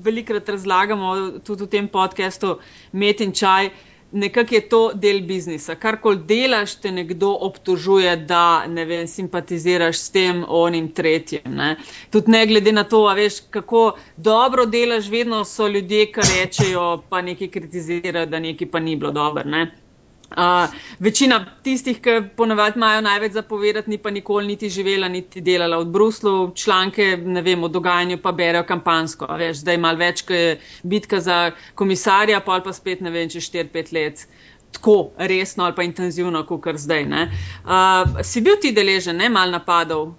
velikrat razlagamo tudi v tem podkastu Met in Čaj, nekako je to del biznisa. Karkoli delaš, te nekdo obtožuje, da ne vem, simpatiziraš s tem, onim, tretjim. Ne? Tudi ne glede na to, veš, kako dobro delaš, vedno so ljudje, ki rečejo, pa nekaj kritizirajo, da nekaj pa ni bilo dobro. Uh, večina tistih, ki ponavadi imajo največ zapovedati, ni pa nikoli niti živela, niti delala v Bruslu, članke vem, o dogajanju pa berejo kampansko. Veš, zdaj malo več, ki je bitka za komisarja, pa ali pa spet ne vem, če 4-5 let. Tako resno ali pa intenzivno, kot zdaj. Uh, si bil ti deležen, ne mal napadov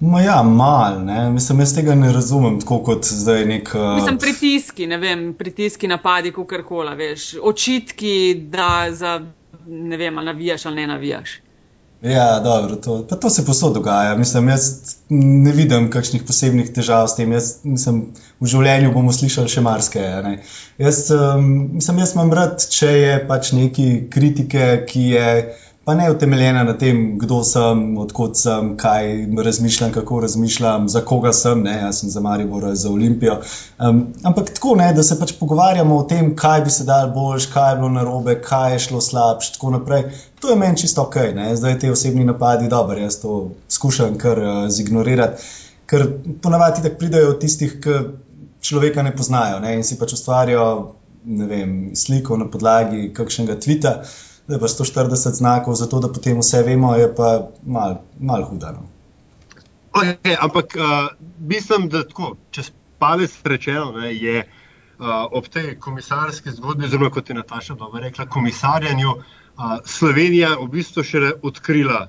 Ma ja, mal, ne? mislim, jaz tega ne razumem tako kot zdaj nek. Uh... Mislim, pritiski, ne vem, pritiski, napadi, kar koli, veš, očitki, da za ne vem, ali navijaš ali ne navijaš. Ja, dobro, to, to se posod dogaja. Mislim, jaz ne vidim kakšnih posebnih težav s tem. Jaz, mislim, v življenju bomo slišali še marsikaj. Jaz, um, mislim, jaz imam rad, če je pač neki kritike, ki je pa ne utemeljena na tem, kdo sem, odkot sem, kaj razmišljam, kako razmišljam, za koga sem, ne, jaz sem za Maribor, za Olimpijo. Um, ampak tako, ne, da se pač pogovarjamo o tem, kaj bi se dal boljš, kaj je bilo narobe, kaj je šlo slabš, tako naprej. To je meni čisto ok, ne, zdaj te osebni napadi, dobro, jaz to skušam kar uh, zignorirati, ker ponavadi tako pridajo od tistih, ki človeka ne poznajo ne, in si pač ustvarijo. Vem, sliko na podlagi kakšnega tvita, da pa 140 znakov, zato da potem vse vemo, je pa malo mal hudano. Okay, ampak uh, mislim, da tako, če spalec rečeno, ne, je uh, ob tej komisarski zgodbi, zelo kot je Nataša dobro rekla, komisarjanju, uh, Slovenija v bistvu še odkrila.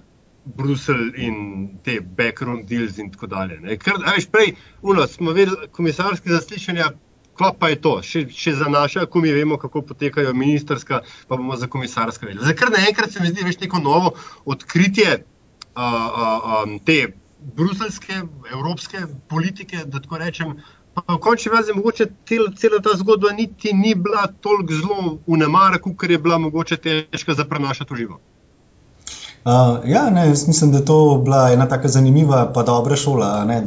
Bruselj in te background deals, in tako dalje. Ker, veš, prej, uno, smo videli komisarske zaslišanja, Kva pa je to, še, še za naše, ko mi vemo, kako potekajo ministerska, pa bomo za komisarska vedeli. Zdaj, kar naenkrat se mi zdi, veš, neko novo odkritje uh, uh, um, te bruselske, evropske politike, da tako rečem. Pa v končni fazi, mogoče cela ta zgodba niti ni bila toliko zelo v nemaru, kot je bila mogoče težka za prenašati v živo. Uh, ja, ne, jaz mislim, da je to bila ena tako zanimiva, pa dobra šola. Ne,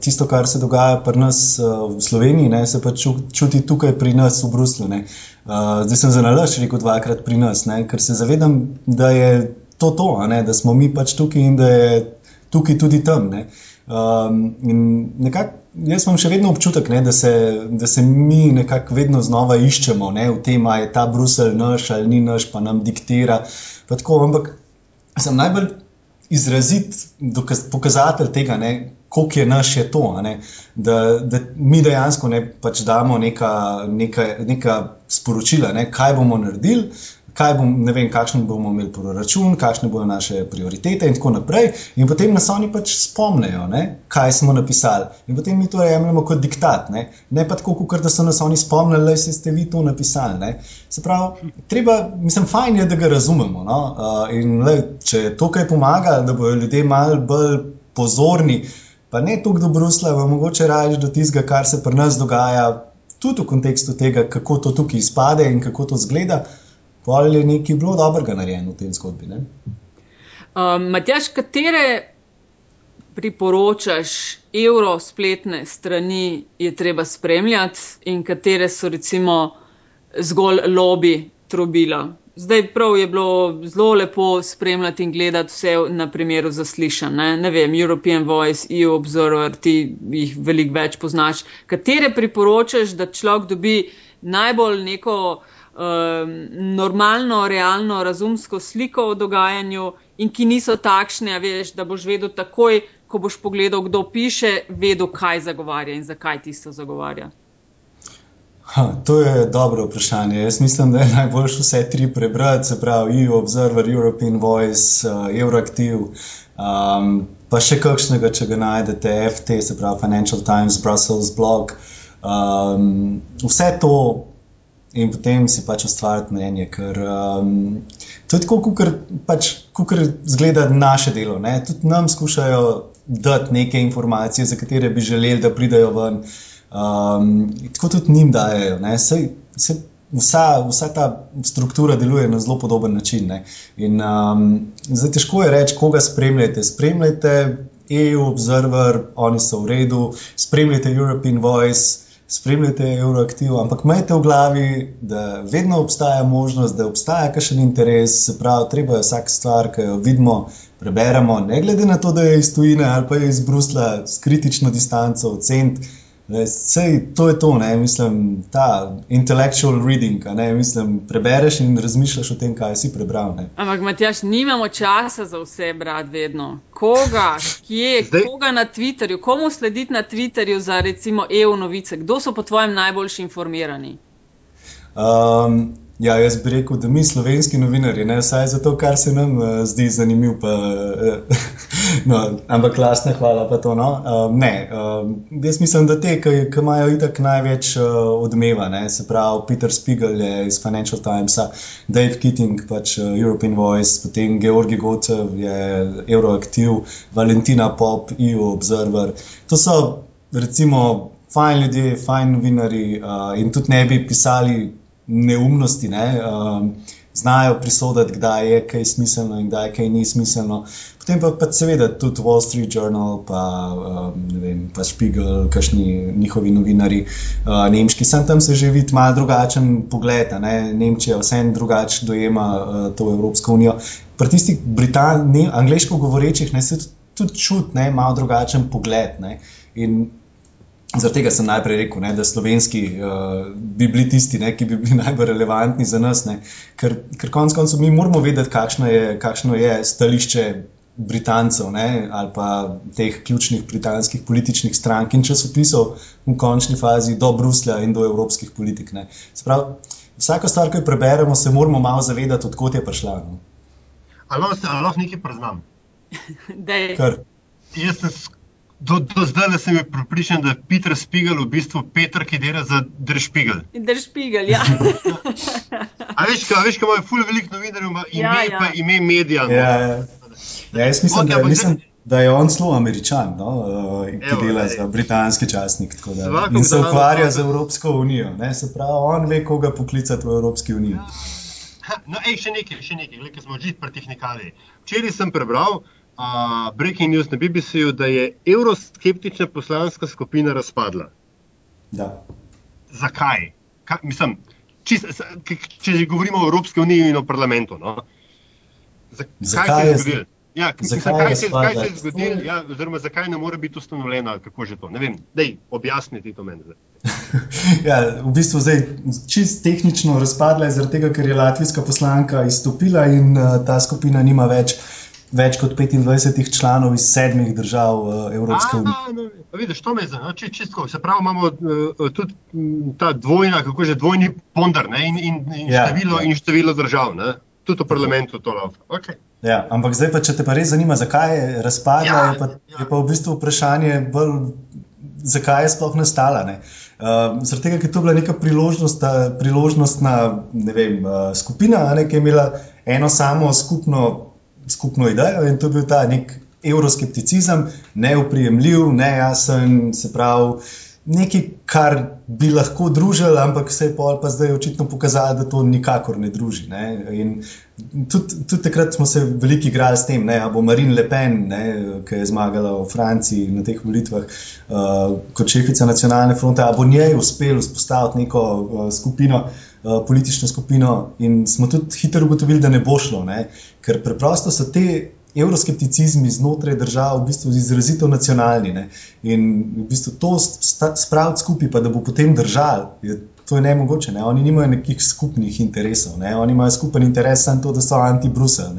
tisto, kar se dogaja pri nas uh, v Sloveniji, ne, se pač čuti tukaj pri nas v Bruslu. Uh, zdaj sem za nalaž rekel dvakrat pri nas, ne, ker se zavedam, da je to to, ne, da smo mi pač tukaj in da je tukaj tudi tam. Ne. Um, in nekako. Jaz imam še vedno občutek, ne, da, se, da se mi nekako vedno znova iščemo ne, v tem, ali je ta Bruselj naš ali ni naš, pa nam diktira. Pa tako, ampak sem najbolj izrazit dokaz, pokazatelj tega, koliko je naš je to. Da, da mi dejansko ne pač damo neka, neka, neka sporočila, ne, kaj bomo naredili, kaj bom, ne vem, kakšen bomo imeli proračun, kakšne bodo naše prioritete in tako naprej. In potem nas oni pač spomnejo, ne, kaj smo napisali. In potem mi to jemljemo kot diktat. Ne, ne pa tako, kot da so nas oni spomnili, da ste vi to napisali. Ne. Se pravi, treba, mislim, fajn je, da ga razumemo. No? Uh, in le, če to kaj pomaga, da bodo ljudje malo bolj pozorni. Pa ne toliko do Brusla, pa mogoče raje do tistega, kar se pri nas dogaja, tudi v kontekstu tega, kako to tukaj izpade in kako to zgleda, ali je nekaj bilo dobrega narejeno v tej zgodbi. Um, Matjaš, katere priporočaš evro spletne strani je treba spremljati in katere so recimo zgolj lobby trobila? Zdaj prav je bilo zelo lepo spremljati in gledati vse na primeru zaslišanj. Ne? ne vem, European Voice, EU Observer, ti jih veliko več poznaš. Katere priporočaš, da človek dobi najbolj neko normalno, realno, razumsko sliko o dogajanju in ki niso takšne, veš, da boš vedel takoj, ko boš pogledal, kdo piše, vedel, kaj zagovarja in zakaj tisto zagovarja. Ha, to je dobro vprašanje. Jaz mislim, da je najboljše vse tri prebrati, se pravi EU Observer, European Voice, uh, Euroactive, um, pa še kakšnega, če ga najdete, FT, se pravi Financial Times, Brussels blog. Um, vse to in potem si pač ustvariti mnenje. Ker, um, to je tako, kot pač, zgleda naše delo. Ne? Tudi nam skušajo dati neke informacije, za katere bi želeli, da pridejo ven. Um, tako tudi njim dajo. Sej, sej vsa, vsa ta struktura deluje na zelo podoben način. In, um, zdaj težko je reči, koga spremljate. Spremljate EU Observer, oni so v redu, spremljate European Voice spremljate Euroaktiv, ampak imejte v glavi, da vedno obstaja možnost, da obstaja kakšen interes, se pravi, treba je vsak stvar, ki jo vidimo, preberemo, ne glede na to, da je iz tujine ali pa je iz Brusla, s kritično distanco, oceniti. Sej, to je to, ne, mislim, ta intellectual reading, ne, mislim, prebereš in razmišljaš o tem, kaj si prebral. Ne. Ampak, Matjaš, nimamo časa za vse, brat, vedno. Koga, kje, *laughs* Zdaj... koga na Twitterju, komu slediti na Twitterju za recimo EU novice, kdo so po tvojem najboljši informirani? Um, Ja, jaz bi rekel, da mi, slovenski novinari, ne vsaj zato, kar se nam uh, zdi zanimivo, pa, uh, *laughs* no, ampak lasna hvala pa to. No? Uh, ne, uh, jaz mislim, da te, ki imajo itak največ uh, odmeva, ne? se pravi Peter Spiegel iz Financial Timesa, Dave Keating, pač uh, European Voice, potem Georgi Gotev je Euroactiv, Valentina Pop, EU Observer. To so recimo fajn ljudje, fajn novinari uh, in tudi ne bi pisali neumnosti, ne? um, znajo prisoditi, kdaj je kaj smiselno in kdaj kaj ni smiselno. Potem pa, pa seveda tudi Wall Street Journal, pa, um, vem, pa Spiegel, kakšni njihovi novinari, uh, nemški. Sem tam se že vidi malo drugačen pogled. Ne? Nemčija vseeno drugače dojema uh, to Evropsko unijo. Pri tistih angliško govorečih ne, se tudi čuti malo drugačen pogled. Ne? In Zaradi tega sem najprej rekel, ne, da slovenski uh, bi bili tisti, ne, ki bi bili *laughs* najbolj relevantni za nas. Ne, ker ker konec koncev mi moramo vedeti, kakšno je, kakšno je stališče Britancev ne, ali pa teh ključnih britanskih političnih strank in časopisov v končni fazi do Bruslja in do evropskih politik. Sprav, vsako stvar, ki jo preberemo, se moramo malo zavedati, odkot je prišla. No. Ali lahko nekaj preznam? *laughs* Jaz sem Do, do zdaj sem bil pripričan, da je Peter Spiegel v bistvu Peter, ki dela za Držpigel. Držpigel, ja. *laughs* A veš, kaj, veš, kaj imajo ful veliko novinarjev, ima ime, ja, ja. pa ime medija. No? Ja, ja. ja, jaz mislim, okay, da, mislim da je on zelo američan, no? uh, ki Evo, dela za britanski časnik da, in se ukvarja z Evropsko unijo. Ne? Se pravi, on ve, koga poklicati v Evropski uniji. Ja. No, ej, še nekaj, še nekaj, nekaj smo že pri tehnikali. Včeraj sem prebral, uh, breaking news na BBC-ju, da je euroskeptična poslanska skupina razpadla. Da. Zakaj? Ka, mislim, čist, če govorimo o Evropski uniji in o parlamentu. No? Zakaj, zakaj se je zgodilo? Ja, zakaj, zakaj, se, zakaj se je zgodilo, ja, oziroma zakaj ne more biti ustanovljena, kako že to? Ne vem, dej, objasniti to meni. *laughs* ja, v bistvu zdaj čist tehnično razpadla je zaradi tega, ker je latvijska poslanka izstopila in uh, ta skupina nima več uh, več kot 25 članov iz sedmih držav uh, Evropske unije. Vidiš, to me zanima, če čisto. Se pravi, imamo uh, tudi ta dvojna, kako že dvojni ponder ne, in, in, in, ja, število, ja. in število držav, ne. tudi v parlamentu to laufa. Okay. Ja, ampak zdaj, pa, če te pa res zanima, zakaj je razpadla, ja, je, pa, ja. je pa v bistvu vprašanje, bolj, zakaj je sploh nastala. Uh, zaradi tega, ker je to bila neka priložnost, priložnostna ne vem, uh, skupina, ne, ki je imela eno samo skupno skupno idejo in to je bil ta nek euroskepticizem, neuprijemljiv, nejasen, se pravi, nekaj, kar bi lahko družili, ampak se je pa zdaj očitno pokazalo, da to nikakor ne druži. Ne? In tudi, tudi takrat smo se veliko igrali s tem, da bo Marine Le Pen, ki je zmagala v Franciji na teh volitvah uh, kot šefica nacionalne fronte, ali bo njej uspelo vzpostaviti neko uh, skupino. Eh, politično skupino, in smo tudi hitro ugotovili, da ne bo šlo, ne? ker preprosto so te evroskepticizmi znotraj držav v bistvu izrazito nacionalni. Ne? In v bistvu to spraviti skupaj, pa da bo potem držal, je, to je ne mogoče. Ne? Oni nimajo nekih skupnih interesov, ne? oni imajo skupen interes samo to, da so anti-Brusel.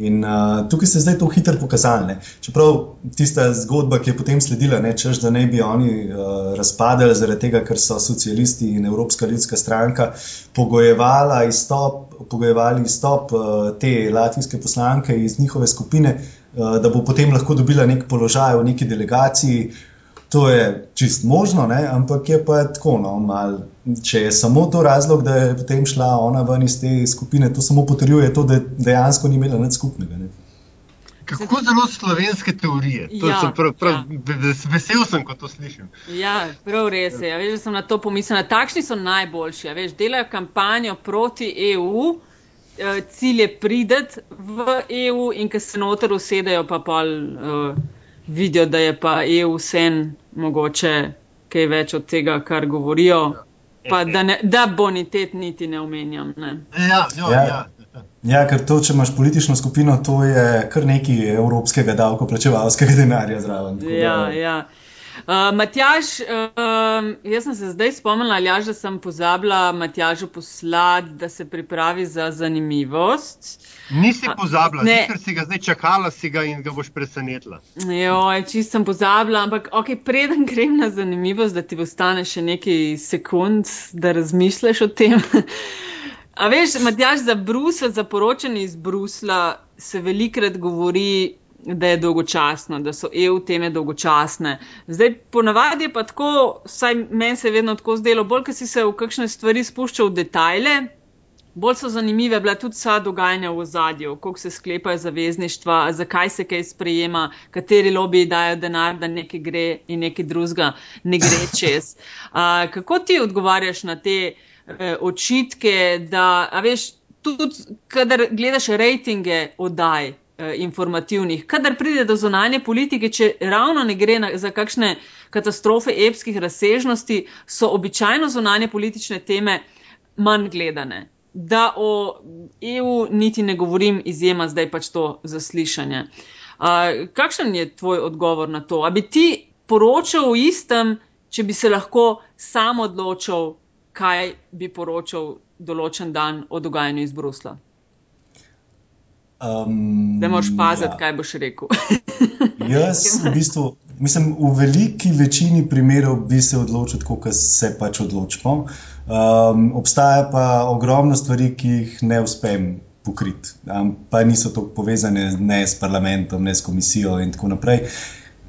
In uh, tukaj se je zdaj to hitro pokazalo. Ne? Čeprav tista zgodba, ki je potem sledila, ne, češ, da ne bi oni uh, razpadali zaradi tega, ker so socialisti in Evropska ljudska stranka pogojevali izstop, pogojevali izstop uh, te latvijske poslanke iz njihove skupine, uh, da bo potem lahko dobila nek položaj v neki delegaciji. To je čist možno, ne? ampak je pa tako. No, mal, če je samo to razlog, da je potem šla ona ven iz te skupine, to samo potrjuje to, da dejansko ni imela nič skupnega. Ne? Kako zelo slovenske teorije. Ja, prav, prav, ja. Vesel sem, ko to slišim. Ja, prav res je. Ja, veš, da sem na to pomislila. Takšni so najboljši. Ja, veš, delajo kampanjo proti EU, eh, cilj je prideti v EU in ko se noter usedejo, pa pa uh, vidijo, da je pa EU sen mogoče kaj več od tega, kar govorijo. Pa da, ne, da bonitet niti ne omenjam. Ne. Ja, jo, ja. ja. Ja, ker to, če imaš politično skupino, to je kar nekaj evropskega davkoplačevalskega denarja zraven. Ja, ja. Uh, Matjaž, uh, jaz sem se zdaj spomnila, Aljaž, da sem pozabila Matjažu poslati, da se pripravi za zanimivost. Nisi pozabila, ne, ker si ga zdaj čakala, si ga in ga boš presenetila. Jo, čist sem pozabila, ampak ok, preden grem na zanimivost, da ti bo stane še nekaj sekund, da razmišljaš o tem. *laughs* A veš, Matjaž, za Brusel, za poročanje iz Brusla se velikrat govori, da je dolgočasno, da so EU teme dolgočasne. Zdaj, ponavadi je pa tako, vsaj meni se je vedno tako zdelo, bolj, ker si se v kakšne stvari spuščal v detajle, bolj so zanimive bila tudi vsa dogajanja v ozadju, koliko se sklepajo zavezništva, zakaj se kaj sprejema, kateri lobiji dajo denar, da nekaj gre in nekaj drugega ne gre *laughs* čez. Uh, kako ti odgovarjaš na te? eh, očitke, da, a veš, tudi, kadar gledaš rejtinge oddaj informativnih, kadar pride do zonanje politike, če ravno ne gre na, za kakšne katastrofe epskih razsežnosti, so običajno zonanje politične teme manj gledane. Da o EU niti ne govorim, izjema zdaj pač to zaslišanje. Uh, kakšen je tvoj odgovor na to? A bi ti poročal o istem, če bi se lahko sam odločil, kaj bi poročal določen dan o dogajanju iz Brusla? Um, da moraš paziti, ja. kaj boš rekel. *laughs* Jaz, v bistvu, mislim, v veliki večini primerov bi se odločil, kot se pač odločimo. Um, obstaja pa ogromno stvari, ki jih ne uspem pokriti, um, pa niso tako povezane ne s parlamentom, ne s komisijo in tako naprej.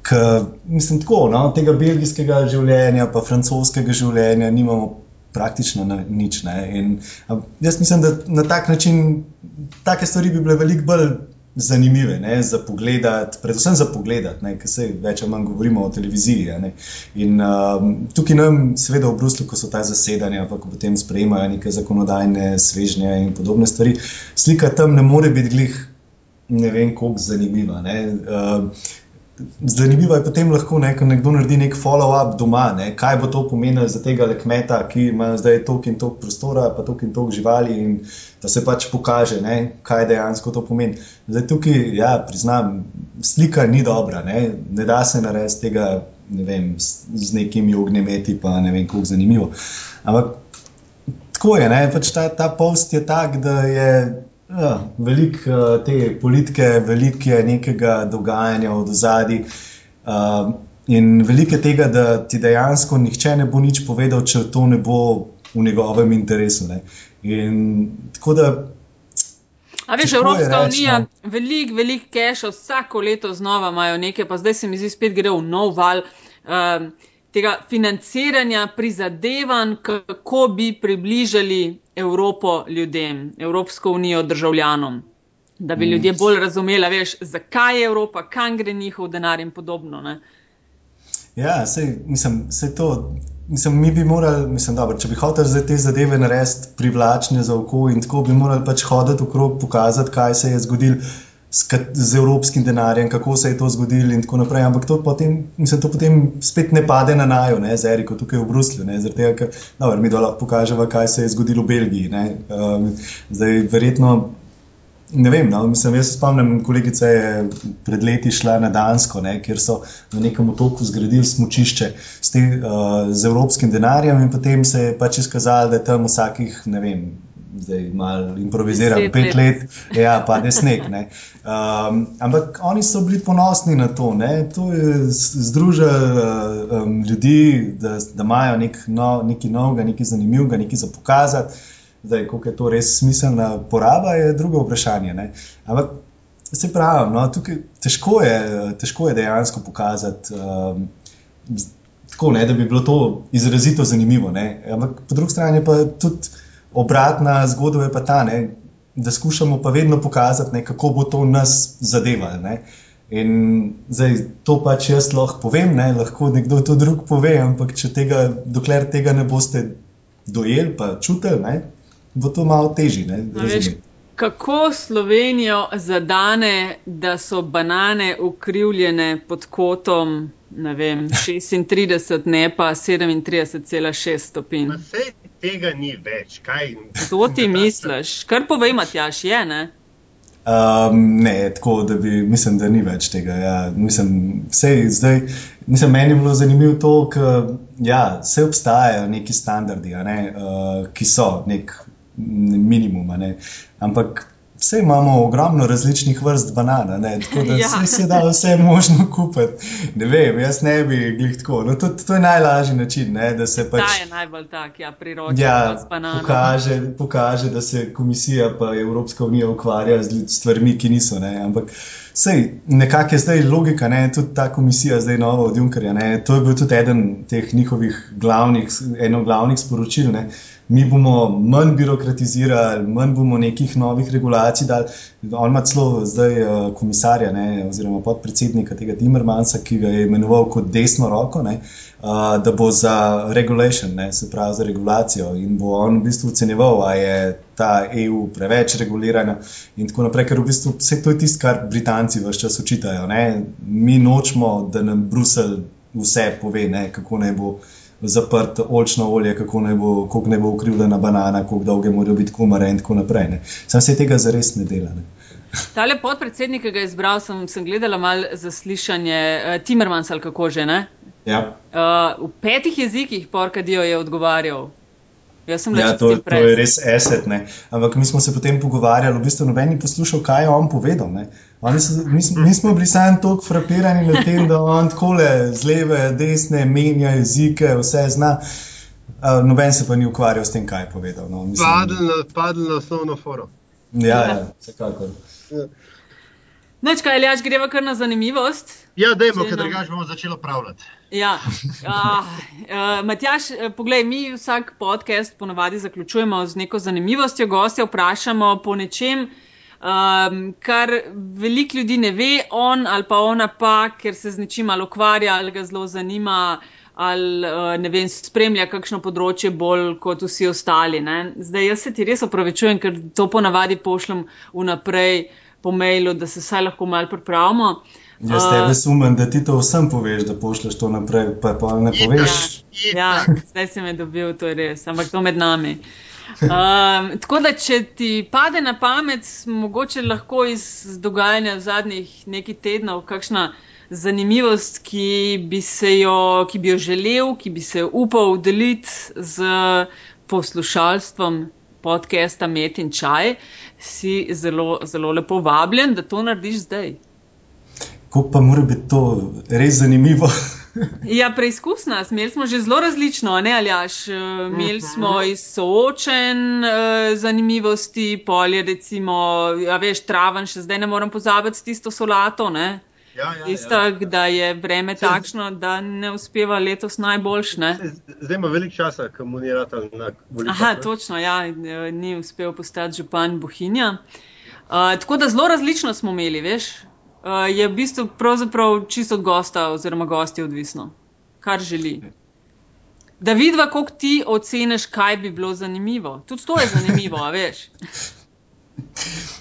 K, mislim, tako, no, tega belgijskega življenja, pa francoskega življenja nimamo praktično na nič. In, jaz mislim, da na tak način take stvari bi bile veliko bolj zanimive ne, za pogled, predvsem za pogled, ker se več ali manj govorimo o televiziji. In um, tukaj nam, seveda v Bruslu, ko so ta zasedanja, pa ko potem sprejemajo neke zakonodajne svežnje in podobne stvari, slika tam ne more biti glih. Ne vem, kako zanimiva. Uh, Zanimivo je potem lahko, ne, ko nekdo naredi nek follow-up doma, ne, kaj bo to pomenilo za tega kmeta, ki ima zdaj toliko in toliko prostora, pa toliko in toliko živali, in da se pač pokaže, ne, kaj dejansko to pomeni. Zdaj tukaj, ja, priznam, slika ni dobra, ne, ne da se narediti tega ne vem, z, z nekimi ognjemeti, pa ne vem, kako zanimivo. Ampak tako je, ne, pač ta, ta post je tak, da je. Ja, veliko uh, te politike, veliko je nekega dogajanja od zadaj. Uh, in veliko je tega, da ti dejansko nihče ne bo nič povedal, če to ne bo v njegovem interesu. Ne. In tako da. A veš, Evropska reč, unija, no? veliko, veliko keša, vsako leto znova imajo nekaj, pa zdaj se mi zdi, spet gre v nov val. Uh, tega financiranja prizadevanj, kako bi približali Evropo ljudem, Evropsko unijo državljanom, da bi mm. ljudje bolj razumeli, veš, zakaj je Evropa, kam gre njihov denar in podobno. Ne? Ja, sej, mislim, sej to. Mislim, mi bi morali, mislim, dobro, če bi hoteli te zadeve narediti privlačne za oko, in tako bi morali pač hoditi okrog, pokazati, kaj se je zgodilo z, z evropskim denarjem, kako se je to zgodilo in tako naprej. Ampak to potem, mislim, to potem spet ne pade na najo, ne, z Eriko tukaj v Bruslju. Zaradi tega, ker dobro, mi lahko pokažemo, kaj se je zgodilo v Belgiji. Um, zdaj, verjetno. Ne vem, no, mislim, jaz se spomnim, kolegica je pred leti šla na Dansko, ne, kjer so na nekem otoku zgradili smočišče s, te, uh, z evropskim denarjem, in potem se je pač izkazalo, da je tam vsakih, ne vem, zdaj malo improviziram, pet let, ja, pa ne sneg. Ne. Um, ampak oni so bili ponosni na to, da to je združilo um, ljudi, da, da imajo nek no, nekaj novega, nekaj zanimivega, nekaj za pokazati. Zdaj, koliko je to res smiselna poraba, je drugo vprašanje. Ne. Ampak se pravi, no, tukaj težko je, težko je dejansko pokazati. Um, Tako, ne, da bi bilo to izrazito zanimivo. Ne. Ampak po drugi strani pa tudi obratna zgodba je pa ta, da da skušamo pa vedno pokazati, ne, kako bo to nas zadevalo. Ne. In zdaj to pač jaz lahko povem, ne, lahko nekdo to drug pove, ampak tega, dokler tega ne boste dojeli, pa čutili, ne, bo to malo težje. Kako Slovenijo zadane, da so banane ukrivljene pod kotom vem, 36, ne pa 37,6 stopinj? Tega ni več. To ti misliš? Kar povej, Matjaš, je ne? Um, ne, tako da bi, mislim, da ni več tega. Ja. Mislim, sej, zdaj, mislim, meni je bilo zanimivo to, da ja, vse obstajajo neki standardi, ne, uh, ki so nek minimum. Ne. Ampak Vse imamo ogromno različnih vrst banan, ne? tako da *laughs* ja. se da vse možno kupiti. Ne vem, jaz ne bi glih tako. No, to, to je najlažji način, ne? da se pač. Ta je najbolj tak, ja, priročen. Ja, pokaže, pokaže, da se komisija pa Evropska unija ukvarja z stvarmi, ki niso. Ne? Ampak sej, nekako je zdaj logika, ne? tudi ta komisija, zdaj nova od Junkerja. Ne? To je bil tudi eden teh njihovih glavnih, eno glavnih sporočil. Ne? Mi bomo manj birokratizirali, manj bomo nekih novih regulacij dali. On ima celo zdaj uh, komisarja, ne, oziroma podpredsednika tega Timmermansa, ki ga je imenoval kot desno roko, ne, uh, da bo za regulation, ne, se pravi za regulacijo in bo on v bistvu ocenjeval, ali je ta EU preveč regulirana in tako naprej, ker v bistvu vse to je tisto, kar Britanci vse čas učitajo. Ne. Mi nočemo, da nam Bruselj vse pove, ne, kako naj bo zaprt olčno olje, kako naj bo, kako naj bo ukrivljena banana, kako dolge morajo biti kumare in tako naprej. Ne. Sam se tega zares ne dela. Ne. Tale podpredsednik, ki ga je izbral, sem, sem gledala malo zaslišanje uh, Timmermans ali kako že ne. Ja. Uh, v petih jezikih porkadijo je odgovarjal. Ja, to, to je res eset. Ne. Ampak mi smo se potem pogovarjali, v bistvu noben ni poslušal, kaj je on povedal. So, mi, smo, mi smo bili sami tako frapirani na tem, da on tako le z leve, desne, menja jezike, vse zna. Uh, noben se pa ni ukvarjal s tem, kaj je povedal. No. Padl na osnovno forum. Ja, ja, vsekakor. Ja. Noč, kaj, Ljač, greva kar na zanimivost. Ja, dajmo, ker drugače bomo začeli pravljati. Ja. Uh, uh, Matjaš, eh, poglej, mi vsak podcast ponavadi zaključujemo z neko zanimivostjo. Gostja vprašamo po nečem, um, kar veliko ljudi ne ve, on ali pa ona pa, ker se z nečim ali ukvarja ali ga zelo zanima. Ali ne vem, spremlja kakšno področje bolj kot vsi ostali. Ne? Zdaj, jaz se ti res opravičujem, ker to ponavadi pošljem vnaprej po mailu, da se vsaj lahko malo pripravimo. Uh, Jaz tebe sumim, da ti to vsem poveš, da pošleš to naprej, pa pa ne poveš. Ja, ja, zdaj si me dobil, to je res, ampak to med nami. Um, tako da, če ti pade na pamet, mogoče lahko iz dogajanja zadnjih nekaj tednov, kakšna zanimivost, ki bi, jo, ki bi jo želel, ki bi se upal deliti z poslušalstvom podcasta Met in Čaj, si zelo, zelo lepo vabljen, da to narediš zdaj. Kako pa mora biti to res zanimivo? *laughs* ja, preizkusna. Imeli smo že zelo različno, ne aljaš. Eh, imeli mhm. smo iz soočen uh, zanimivosti, polje, recimo, ja, veš, traven, še zdaj ne morem pozabiti tisto solato. Ne? Ja, ja, Tista, ja. da je vreme takšno, da ne uspeva letos najboljš. Ne? Zdaj ima veliko časa, komunirati na volitvah. Aha, točno, ja, ni uspel postati župan Bohinja. Uh, tako da zelo različno smo imeli, veš. Uh, je v bistvu čisto od gosta oziroma gosti odvisno, kar želi. Da vidiš, kako ti oceniš, kaj bi bilo zanimivo. Tudi to je zanimivo, veš. *laughs*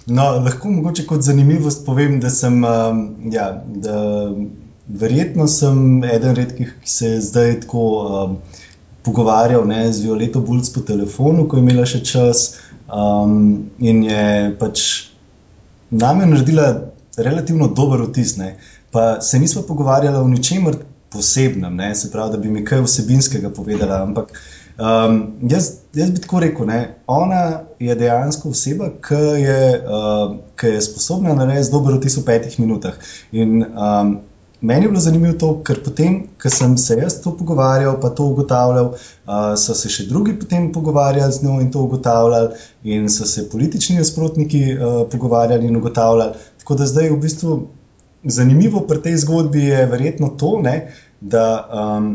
No, lahko mogoče kot zanimivost povem, da sem, um, ja, da verjetno sem eden redkih, ki se je zdaj tako um, pogovarjal ne, z Violeto Bulc po telefonu, ko je imela še čas um, in je pač name naredila relativno dober vtis. Ne. Pa se nismo pogovarjali o ničemer posebnem, ne. se pravi, da bi mi kaj vsebinskega povedala. Ampak um, jaz, jaz bi tako rekel, ne. ona je dejansko oseba, ki je, uh, je sposobna narediti dober vtis v petih minutah. In, um, Meni je bilo zanimivo to, ker potem, ko sem se jaz to pogovarjal, pa to ugotavljal, uh, so se še drugi potem pogovarjali z njo in to ugotavljali, in so se politični nasprotniki uh, pogovarjali in ugotavljali. Tako da zdaj v bistvu zanimivo pri tej zgodbi je verjetno to, ne, da um,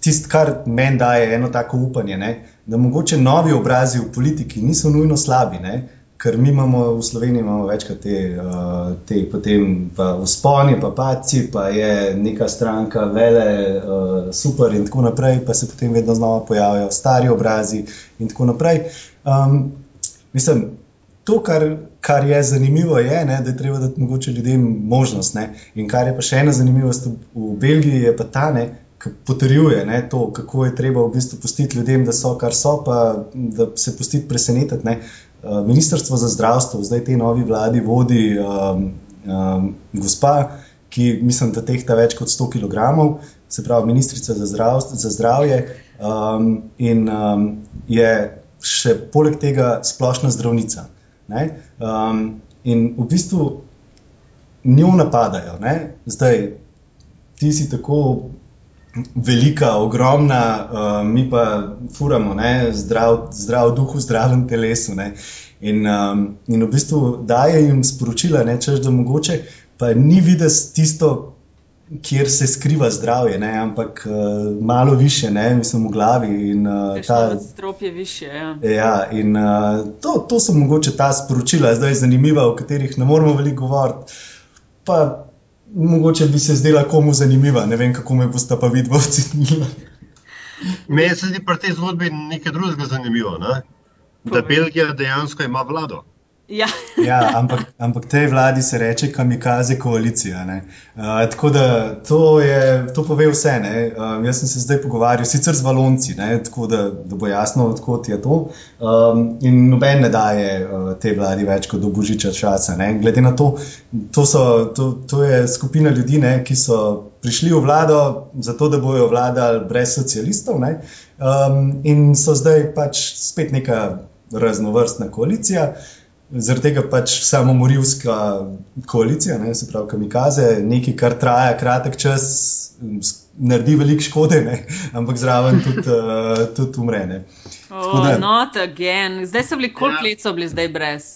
tisto, kar meni daje eno tako upanje, ne, da mogoče novi obrazi v politiki niso nujno slabi. Ne, ker mi imamo v Sloveniji imamo večkrat te, uh, te potem pa vzponi, pa paci, pa je neka stranka vele, uh, super in tako naprej, pa se potem vedno znova pojavljajo stari obrazi in tako naprej. Um, mislim, to, kar, kar je zanimivo, je, ne, da je treba dati mogoče ljudem možnost. Ne. In kar je pa še ena zanimivost v Belgiji, je pa ta, ne, ki potrjuje ne, to, kako je treba v bistvu pustiti ljudem, da so kar so, pa da se pustiti presenetiti. Ne. Uh, Ministrstvo za zdravstvo, zdaj te novi vladi vodi um, um, gospa, ki mislim, da tehta več kot 100 kg, se pravi ministrica za, zdrav, za zdravje um, in um, je še poleg tega splošna zdravnica. Um, in v bistvu njo napadajo. Ne? Zdaj, ti si tako velika, ogromna, uh, mi pa furamo, zdrav, zdrav duh v zdravem telesu. Ne? In, um, in v bistvu daje jim sporočila, ne, češ, da mogoče pa ni videti tisto, kjer se skriva zdravje, ne, ampak uh, malo više, ne, mislim, v glavi. In, uh, ta strop je više. Ja, ja in uh, to, to so mogoče ta sporočila, zdaj zanimiva, o katerih ne moramo veliko govoriti. Pa mogoče bi se zdela komu zanimiva, ne vem, kako me boste pa videli *laughs* ocenili. Meni se zdi pri tej zgodbi nekaj drugega zanimivo, ne? da Belgija dejansko ima vlado. Ja. *laughs* ja, ampak, ampak tej vladi se reče kamikaze koalicija. Uh, tako da to, je, to pove vse. Uh, jaz sem se zdaj pogovarjal sicer z valonci, ne? tako da, da bo jasno, odkot je to. Um, in noben ne daje uh, tej vladi več kot do božiča časa. Ne? Glede na to, to, so, to, to je skupina ljudi, ne? ki so prišli v vlado zato, da bojo vladali brez socialistov um, in so zdaj pač spet neka raznovrstna koalicija. Zaradi tega pač samo morilska koalicija, ne, se pravi, kamikaze, nekaj, kar traja kratek čas, naredi veliko škode, ne, ampak zraven tudi, uh, *laughs* tudi umre. Ne. Oh, not again. Zdaj so bili, koliko ja. let so bili zdaj brez?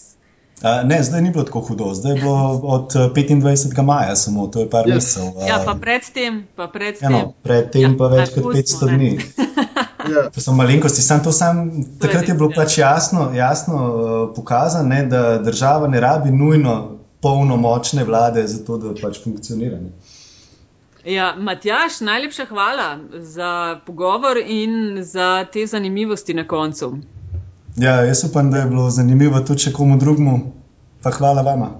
Uh, ne, zdaj ni bilo tako hudo, zdaj je bilo od 25. maja, samo to je par yes. Ja. mesecev. Uh, ja, pa predtem, pa predtem. Ja, no, predtem ja, pa več kot 500 dni. *laughs* Ja. To so malenkosti. Sam to sam, takrat je bilo pač jasno, jasno uh, pokazano, ne, da država ne rabi nujno polnomočne vlade za to, da pač funkcionira. Ne. Ja, Matjaš, najlepša hvala za pogovor in za te zanimivosti na koncu. Ja, jaz upam, da je bilo zanimivo tudi komu drugemu. Pa hvala vama.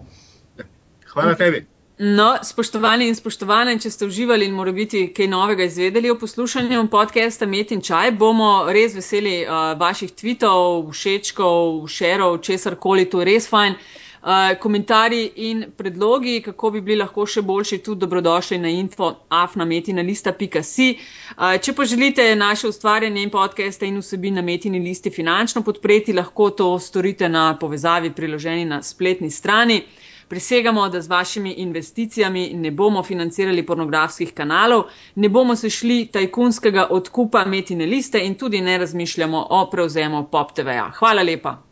Hvala tebi. No, spoštovani in spoštovane, če ste uživali in morda biti kaj novega izvedeli o poslušanju podcasta Met in Čaj, bomo res veseli uh, vaših tweetov, všečkov, šerov, česar koli, to je res fajn. Uh, komentarji in predlogi, kako bi bili lahko še boljši, tudi dobrodošli na info afnametina.si. Uh, če pa želite naše ustvarjanje in podcaste in vsebin na metini listi finančno podpreti, lahko to storite na povezavi priloženi na spletni strani. Prisegamo, da z vašimi investicijami ne bomo financirali pornografskih kanalov, ne bomo se šli tajkunskega odkupa metine liste in tudi ne razmišljamo o prevzemu Pop TV-ja. Hvala lepa.